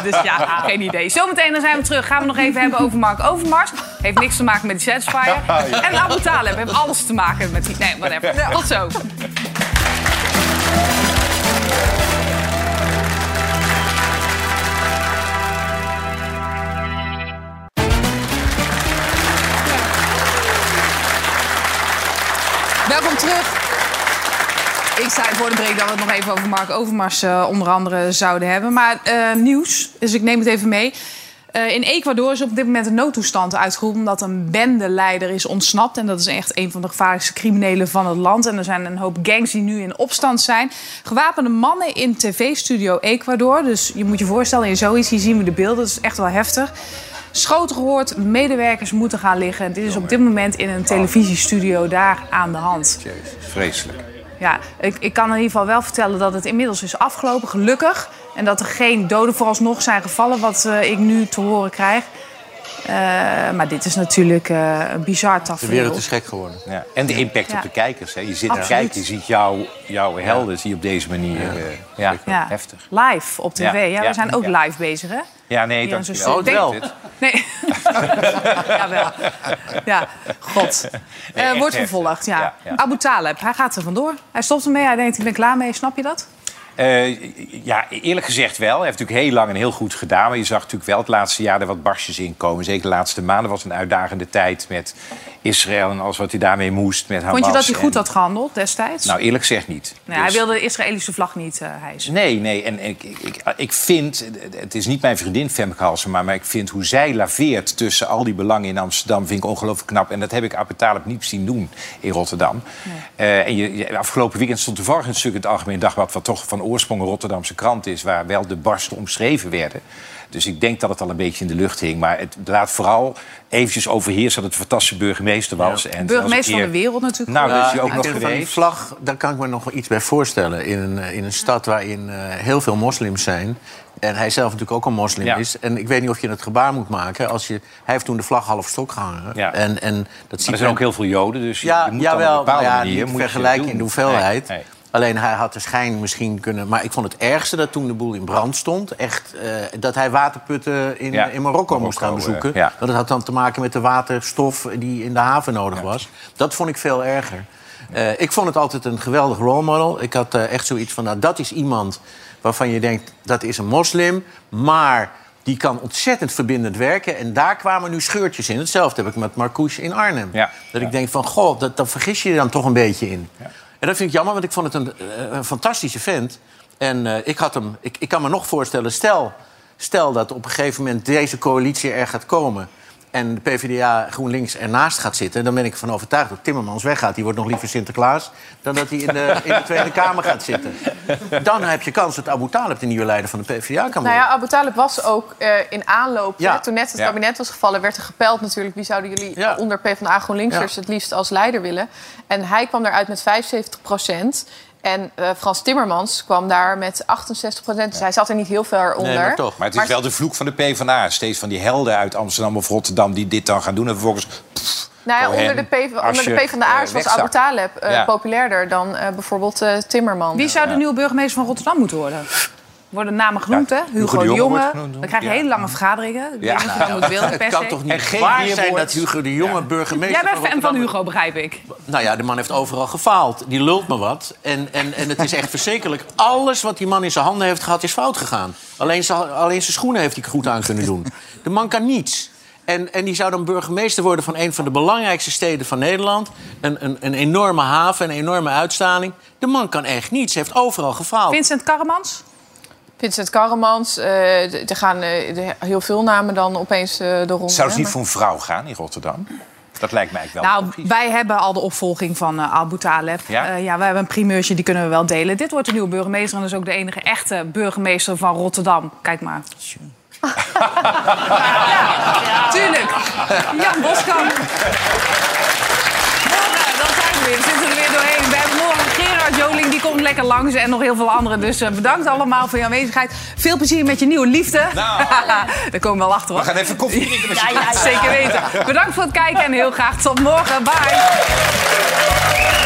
dus ja, geen idee. Zometeen dan zijn we terug. Gaan we nog even hebben over Mark Overmars. Heeft niks te maken met die Satisfyer. En Abu Talib heeft alles te maken met die... Nee, whatever. Tot zo. Welkom terug. Ik zei voor de break dat we het nog even over Mark Overmars eh, onder andere zouden hebben. Maar eh, nieuws, dus ik neem het even mee. Eh, in Ecuador is op dit moment een noodtoestand uitgeroepen... omdat een bendeleider is ontsnapt. En dat is echt een van de gevaarlijkste criminelen van het land. En er zijn een hoop gangs die nu in opstand zijn. Gewapende mannen in tv-studio Ecuador. Dus je moet je voorstellen, in zoiets hier zien we de beelden. Dat is echt wel heftig. Schoten gehoord, medewerkers moeten gaan liggen. Dit is op dit moment in een televisiestudio daar aan de hand. Vreselijk. Ja, ik, ik kan in ieder geval wel vertellen dat het inmiddels is afgelopen, gelukkig. En dat er geen doden vooralsnog zijn gevallen, wat eh, ik nu te horen krijg. Eh, maar dit is natuurlijk eh, een bizar De tafereel. wereld is gek geworden. Ja. En de impact Ja. op de kijkers. Hè. Je zit te Absoluut. kijken, je ziet jouw, jouw helden zie je op deze manier. eh, Ja, Ja. heftig. Live op tv. Ja, Ja, we ja, zijn ook ja. live bezig, hè? Ja, nee, dank in je zo'n wel. Nee. (laughs) Jawel. Ja, god. (laughs) Eh, echt wordt vervolgd, ja. Ja, ja. Abu Taleb, hij gaat er vandoor. Hij stopt ermee, hij denkt, ik ben klaar mee. Snap je dat? Eh, ja, eerlijk gezegd wel. Hij heeft natuurlijk heel lang en heel goed gedaan. Maar je zag natuurlijk wel het laatste jaar er wat barstjes in komen. Zeker de laatste maanden was een uitdagende tijd met Israël... en alles wat hij daarmee moest met Hamas. Vond je dat hij goed en- had gehandeld destijds? Nou, eerlijk gezegd niet. nee, hij Dus- wilde de Israëlische vlag niet eh hijsen. Nee, nee. En ik, ik, ik, ik vind, het is niet mijn vriendin Femke Halsema... maar ik vind hoe zij laveert tussen al die belangen in Amsterdam... vind ik ongelooflijk knap. En dat heb ik Abu Talib niet zien doen in Rotterdam. Eh, en je, je- afgelopen weekend stond toevallig een stuk in het Algemeen Dagblad... wat toch van oorsprong een Rotterdamse krant is... waar wel de barsten omschreven werden. Dus ik denk dat het al een beetje in de lucht hing. Maar het laat vooral eventjes overheersen dat het een fantastische burgemeester was. En Burgemeester van de wereld natuurlijk. Nou, dat is hij ook nog vind van die geweest. vlag, daar kan ik me nog wel iets bij voorstellen. In een, eh, in een stad waarin eh, heel veel moslims zijn. En hij zelf natuurlijk ook een moslim Ja. is. En ik weet niet of je het gebaar moet maken. Als je, hij heeft toen de vlag half stok gehangen. Ja. En, en dat Maar ziet er zijn men- ook heel veel Joden, dus je- ja, je moet dan op jawel, een bepaalde ja, manier... niet moet je vergelijken in de hoeveelheid. Nee, nee. Alleen hij had de schijn misschien kunnen... Maar ik vond het ergste dat toen de boel in brand stond... echt eh, dat hij waterputten in, Ja, in Marokko, moest gaan bezoeken. ja. Want dat had dan te maken met de waterstof die in de haven nodig was. Dat vond ik veel erger. Eh, ik vond het altijd een geweldig role model. Ik had eh, echt zoiets van, nou, dat is iemand waarvan je denkt... dat is een moslim, maar die kan ontzettend verbindend werken. En daar kwamen nu scheurtjes in. Hetzelfde heb ik met Marcouche in Arnhem. Dat ik denk van, goh, dat, dat vergis je je dan toch een beetje in. En dat vind ik jammer, want ik vond het een, eh, fantastische vent. En eh, ik, had hem, ik, ik kan me nog voorstellen, stel, stel dat op een gegeven moment deze coalitie er gaat komen... en de PvdA GroenLinks ernaast gaat zitten... dan ben ik ervan overtuigd dat Timmermans weggaat. Die wordt nog liever Sinterklaas dan dat hij in de, in de Tweede Kamer gaat zitten. Dan heb je kans dat Abu Talib de nieuwe leider van de PvdA kan worden. Nou ja, Abu Talib was ook eh, in aanloop. Ja. hè, Toen net het Ja. kabinet was gevallen, werd er gepeld natuurlijk... wie zouden jullie onder PvdA GroenLinksers Ja. het liefst als leider willen. En hij kwam daaruit met 75 procent. En eh, Frans Timmermans kwam daar met 68 procent. Dus hij zat er niet heel ver onder. Maar het is wel de vloek van de PvdA. Steeds van die helden uit Amsterdam of Rotterdam die dit dan gaan doen. En vervolgens... pff, Nou ja, onder de, P, onder de PvdA'ers eh, was. Abu Talib eh, Ja. populairder dan eh, bijvoorbeeld eh, Timmermans. Wie zou de nieuwe burgemeester van Rotterdam moeten worden? Worden namen genoemd, hè? Hugo, de de Jonge Jonge. wordt genoemd. Dan krijg je Ja. hele lange vergaderingen. Ik weet niet of je dat moet willen, (laughs) per het kan toch niet waar zijn dat Hugo de Jonge burgemeester Jij bent fan van Hugo, begrijp ik. Nou ja, de man heeft overal gefaald. Die lult me wat. En, en, en het is echt verschrikkelijk. Alles wat die man in zijn handen heeft gehad, is fout gegaan. Alleen zijn, alleen zijn schoenen heeft hij goed aan kunnen doen. De man kan niets. En, en die zou dan burgemeester worden van een van de belangrijkste steden van Nederland. Een, een, een enorme haven, een enorme uitstraling. De man kan echt niets. Hij heeft overal gefaald. Vincent Karremans? Vincent Karremans. eh, er gaan eh, heel veel namen dan opeens eh de ronde. Zou het niet voor een vrouw gaan in Rotterdam? Dat lijkt mij eigenlijk wel. Nou, wij hebben al de opvolging van eh Abu Taleb. Ja? Eh, ja, we hebben een primeurtje, die kunnen we wel delen. Dit wordt de nieuwe burgemeester en dat is ook de enige echte burgemeester van Rotterdam. Kijk maar. ja, (laughs) tuurlijk. Jan Boskamp. Morgen, (laughs) dan zijn we weer. We zitten er weer doorheen. Joling, die komt lekker langs. En nog heel veel anderen. Dus bedankt allemaal voor je aanwezigheid. Veel plezier met je nieuwe liefde. (laughs) Daar komen we wel achter, hoor. We gaan even koffie drinken met (laughs) Ja, ja, allen. zeker weten. Bedankt voor het kijken en heel graag tot morgen. Bye.